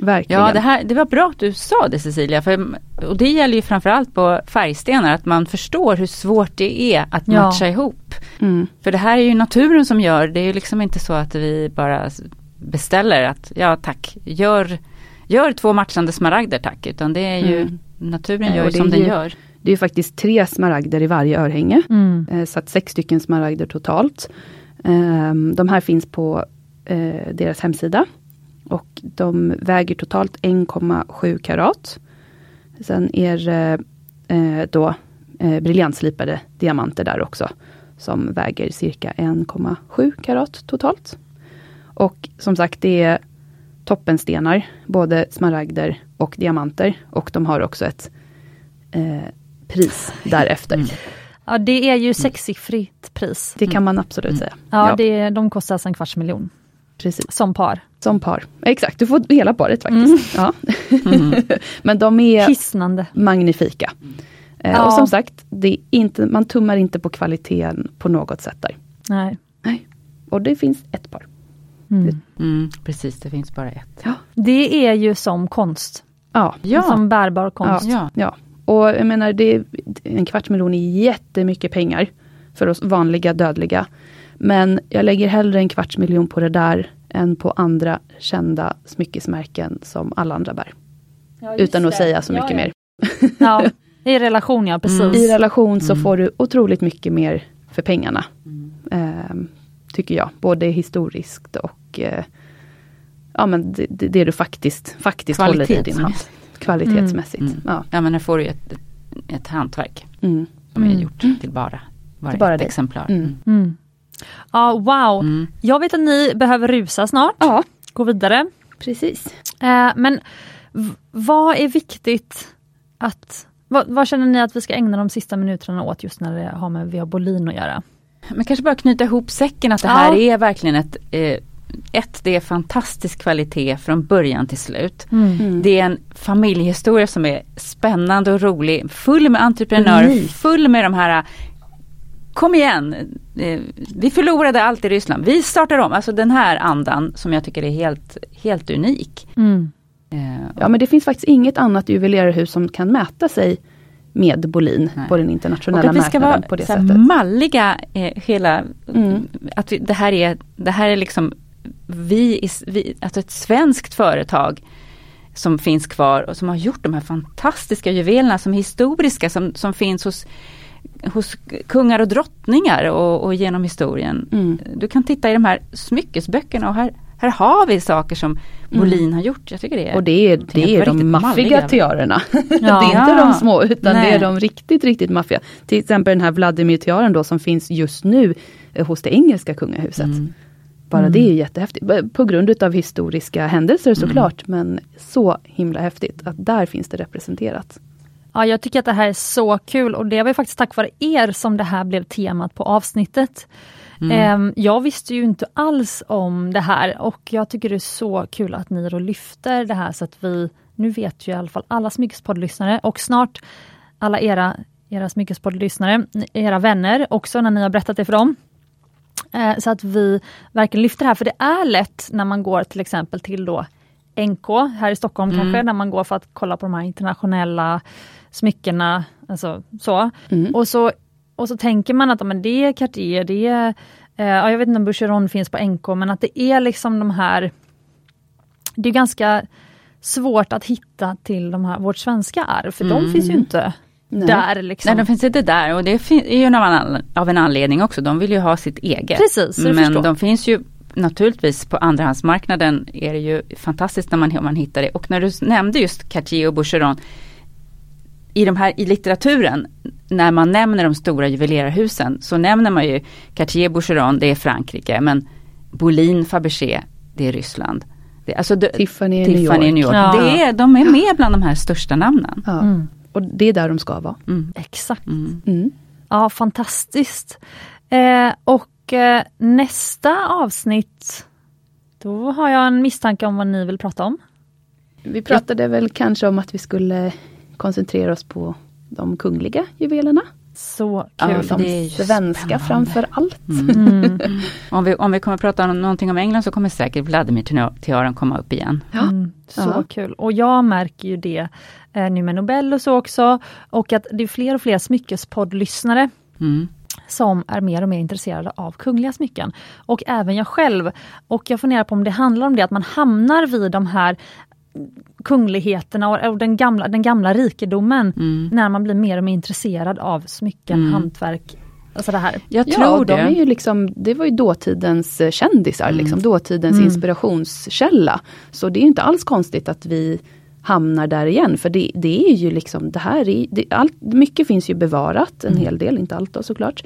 verkligen. Ja, det, här, det var bra att du sa det Cecilia. För, och det gäller ju framförallt på färgstenar, att man förstår hur svårt det är att Ja. matcha ihop. Mm. För det här är ju naturen som gör, det är ju liksom inte så att vi bara beställer att ja tack, gör, gör två matchande smaragder tack. Utan det är ju, Mm. naturen Ja, gör ju det som är den ju- gör. Det är faktiskt tre smaragder i varje örhänge. Mm. Eh, Så att sex stycken smaragder totalt. Ehm, De här finns på eh, deras hemsida. Och de väger totalt 1,7 karat. Sen är det eh, då eh, briljantslipade diamanter där också. Som väger cirka 1,7 karat totalt. Och som sagt det är toppenstenar, både smaragder och diamanter. Och de har också ett eh, pris därefter. Mm. Ja, det är ju sexsiffrigt pris. Det kan man absolut Mm. säga. Ja, Det, de kostar alltså en kvarts miljon precis. som par. Som par. Exakt, du får hela paret faktiskt. Ja. Mm. <laughs> Men de är Hisnande. magnifika. Eh, Ja. Och som sagt, det är inte, man tummar inte på kvaliteten på något sätt där. Nej. Nej. Och det finns ett par. Mm. Mm, precis, det finns bara ett. Ja. Det är ju som konst. Ja. Ja, Som bärbar konst. ja. ja. Och jag menar, det, är- en kvarts miljon är jättemycket pengar för oss vanliga dödliga. Men jag lägger hellre en kvarts miljon på det där än på andra kända smyckesmärken som alla andra bär. Utan att säga så mycket mer. Ja, <laughs> i relation ja, precis. Mm. I relation så Mm. får du otroligt mycket mer för pengarna. Mm. Ehm, tycker jag. Både historiskt och eh, ja, men det, det, det du faktiskt, faktiskt håller i din hand. Kvalitetsmässigt. Mm. Ja. ja, men här får du ju ett, ett, ett hantverk Mm. som Mm. är gjort till bara, bara, Till bara ett dig. exemplar. Mm. Mm. Ja, wow. Mm. Jag vet att ni behöver rusa snart, ja, gå vidare. precis. Eh, men vad är viktigt att vad, vad känner ni att vi ska ägna de sista minuterna åt just när det har med Via Bolin att göra? Men kanske bara knyta ihop säcken att det Ja. här är verkligen ett eh, ett, det är fantastisk kvalitet från början till slut. Mm. Det är en familjehistoria som är spännande och rolig, full med entreprenörer, Unik. full med de här kom igen, eh, vi förlorade allt i Ryssland, vi startar om. Alltså den här andan som jag tycker är helt, helt unik. Mm. Eh, Ja men det finns faktiskt inget annat juvelerarhus som kan mäta sig med Bolin Nej. på den och internationella att vi ska marknaden vara på det så sättet. malliga eh, hela, Mm. att vi, det här är, det här är liksom vi, vi, alltså ett svenskt företag som finns kvar och som har gjort de här fantastiska juvelerna som är historiska som, som finns hos, hos kungar och drottningar och, och genom historien. Mm. Du kan titta i de här smyckesböckerna och här, här har vi saker som Bolin har gjort. Jag tycker det är Mm. Och det är, det är de maffiga tiarerna. Ja. <laughs> det är inte de små utan det Nej. är de riktigt, riktigt maffiga. Till exempel den här Vladimir-tiaran då som finns just nu eh, hos det engelska kungahuset. Mm. Bara Mm. det är jättehäftigt. På grund utav historiska händelser såklart men så himla häftigt att där finns det representerat. Ja, jag tycker att det här är så kul och det var faktiskt tack vare er som det här blev temat på avsnittet. Ehm, Jag visste ju inte alls om det här och jag tycker det är så kul att ni då lyfter det här så att vi, nu vet ju i alla fall alla smyckespoddlyssnare och snart alla era, era smyckespoddlyssnare, era vänner också när ni har berättat det för dem. Eh, Så att vi verkligen lyfter det här, för det är lätt när man går till exempel till då NK här i Stockholm kanske, när man går för att kolla på de här internationella smyckena. Alltså, så. Mm. Och, så och så tänker man att men det är Cartier, det är, eh, ja, jag vet inte om Boucheron finns på NK, men att det är liksom de här det är ganska svårt att hitta till de här, vårt svenska arv, för de finns ju inte Nej. där. Liksom. Nej, de finns inte där och det är ju av en, annan- av en anledning också. De vill ju ha sitt eget. Precis, Men de finns ju naturligtvis på andrahandsmarknaden är det ju fantastiskt när man, man hittar det. Och när du nämnde just Cartier och Boucheron. I, de här, I litteraturen, när man nämner de stora juvelerarhusen så nämner man ju Cartier Boucheron, det är Frankrike. Men Bolin Fabergé, det är Ryssland. Det, alltså det, Tiffany i New York. New York. Ja. Det är, de är med bland de här största namnen. Ja. Mm, Och det är där de ska vara. Mm. exakt. Mm. Mm. Ja, fantastiskt. Eh, och eh, nästa avsnitt, då har jag en misstanke om vad ni vill prata om. Vi pratade väl kanske om att vi skulle koncentrera oss på de kungliga juvelerna. Så Ja, kul. de är ju svenska framför allt. Mm. Om, vi, om vi kommer att prata om någonting om England så kommer säkert Vladimir-tiaran komma upp igen. Ja. Mm, så Ja. kul. Och jag märker ju det eh, nu med Nobel och så också. Och att det är fler och fler smyckespoddlyssnare Mm. Som är mer och mer intresserade av kungliga smycken. Och även jag själv. Och jag funderar på om det handlar om det att man hamnar vid de här kungligheterna och, den, gamla, den gamla rikedomen Mm. när man blir mer och mer intresserad av smycken, Mm. hantverk. Alltså det här. Jag Ja, tror de det. är ju liksom, det var ju dåtidens eh, kändisar, Mm. liksom, dåtidens Mm. inspirationskälla. Så det är inte alls konstigt att vi hamnar där igen, för det, det är ju liksom, det här är, det, allt, mycket finns ju bevarat, en Mm. hel del, inte allt då såklart.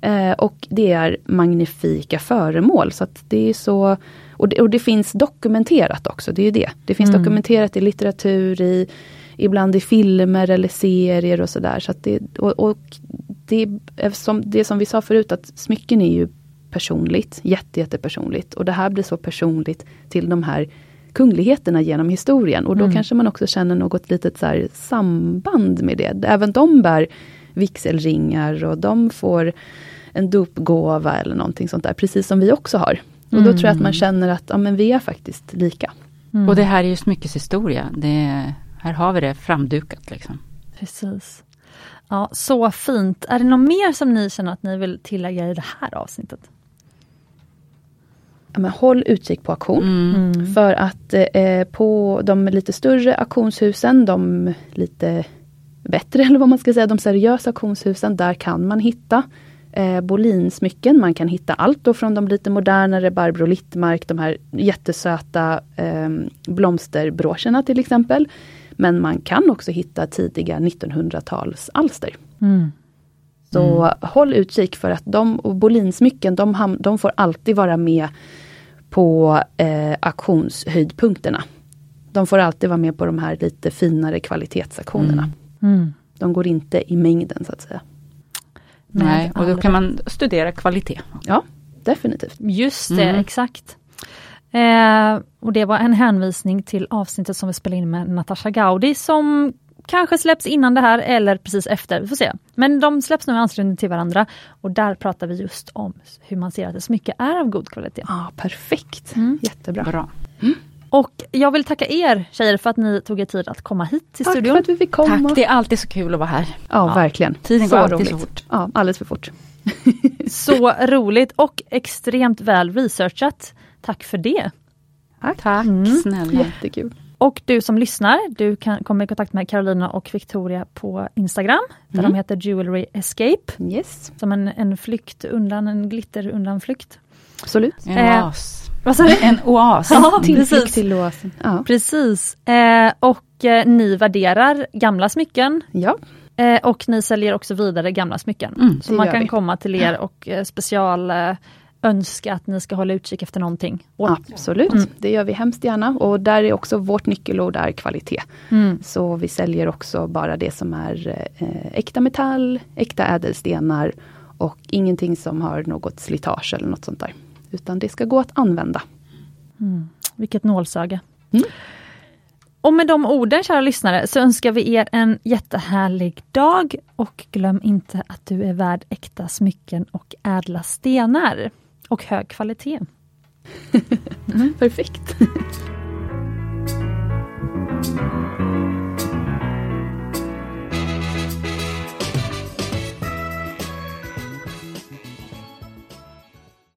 Eh, och det är magnifika föremål, så att det är så och det, och det finns dokumenterat också, det är ju det. Det finns Mm. dokumenterat i litteratur, i, ibland i filmer eller serier och sådär. Så det, och, och det, som, det som vi sa förut att smycken är ju personligt, jätte, jättepersonligt. Och det här blir så personligt till de här kungligheterna genom historien. Och då Mm. kanske man också känner något litet så här samband med det. Även de bär vigselringar och de får en dopgåva eller någonting sånt där, precis som vi också har. Och då Mm. tror jag att man känner att ja, men vi är faktiskt lika. Mm. Och det här är ju smyckeshistoria. Det, här har vi det framdukat liksom. Precis. Ja, så fint. Är det något mer som ni känner att ni vill tillägga i det här avsnittet? Men håll utkik på auktion. Mm. För att eh, på de lite större auktionshusen, de lite bättre <laughs> eller vad man ska säga, de seriösa auktionshusen, där kan man hitta eh, Bolinsmycken. Man kan hitta allt då från de lite modernare Barbro Littmark, de här jättesöta eh, blomsterbroscherna till exempel. Men man kan också hitta tidiga 1900-talsalster. Mm. Så håll utkik för att de, och Bolinsmycken, de, ham- de får alltid vara med på eh, auktionshöjdpunkterna. De får alltid vara med på de här lite finare kvalitetsaktionerna. Mm. Mm. De går inte i mängden så att säga. Nej, och då kan man studera kvalitet. Ja, definitivt. Just det, Mm. exakt. Eh, och det var en hänvisning till avsnittet som vi spelade in med Natasha Gaudi som kanske släpps innan det här eller precis efter, vi får se. Men de släpps nog i anslutning till varandra och där pratar vi just om hur man ser att ett smycke är av god kvalitet. Ja, perfekt, Mm. jättebra. Bra. Och jag vill tacka er tjejer för att ni tog er tid att komma hit till Tack studion. för att vi fick komma. Tack, det är alltid så kul att vara här. Ja, verkligen. Tiden så går alltid roligt. så fort. Ja, alldeles för fort. <laughs> Så roligt och extremt väl researchat. Tack för det. Tack Mm. snälla. Jättekul. Och du som lyssnar, du kan komma i kontakt med Carolina och Victoria på Instagram, där Mm. de heter Jewelry Escape, Yes, som en, en flykt undan, en glitter undanflykt. absolut. En Eh, oas. Vad sa du? En oas. <laughs> Ja, Tillflykt precis. till oasen. Ja. Precis. Eh, och eh, ni värderar gamla smycken ja, eh, och ni säljer också vidare gamla smycken. Mm, Så man kan vi. komma till er och eh, special eh, önska att ni ska hålla utkik efter någonting. Och, absolut. Mm. Det gör vi hemskt gärna. Och där är också vårt nyckelord är kvalitet. mm, Så vi säljer också bara det som är eh, äkta metall, äkta ädelstenar och ingenting som har något slitage eller något sånt där. Utan det ska gå att använda. mm, vilket nålsöga. Mm. Och med de orden kära lyssnare så önskar vi er en jättehärlig dag och glöm inte att du är värd äkta smycken och ädla stenar. Och hög kvalitet. <laughs> Perfekt.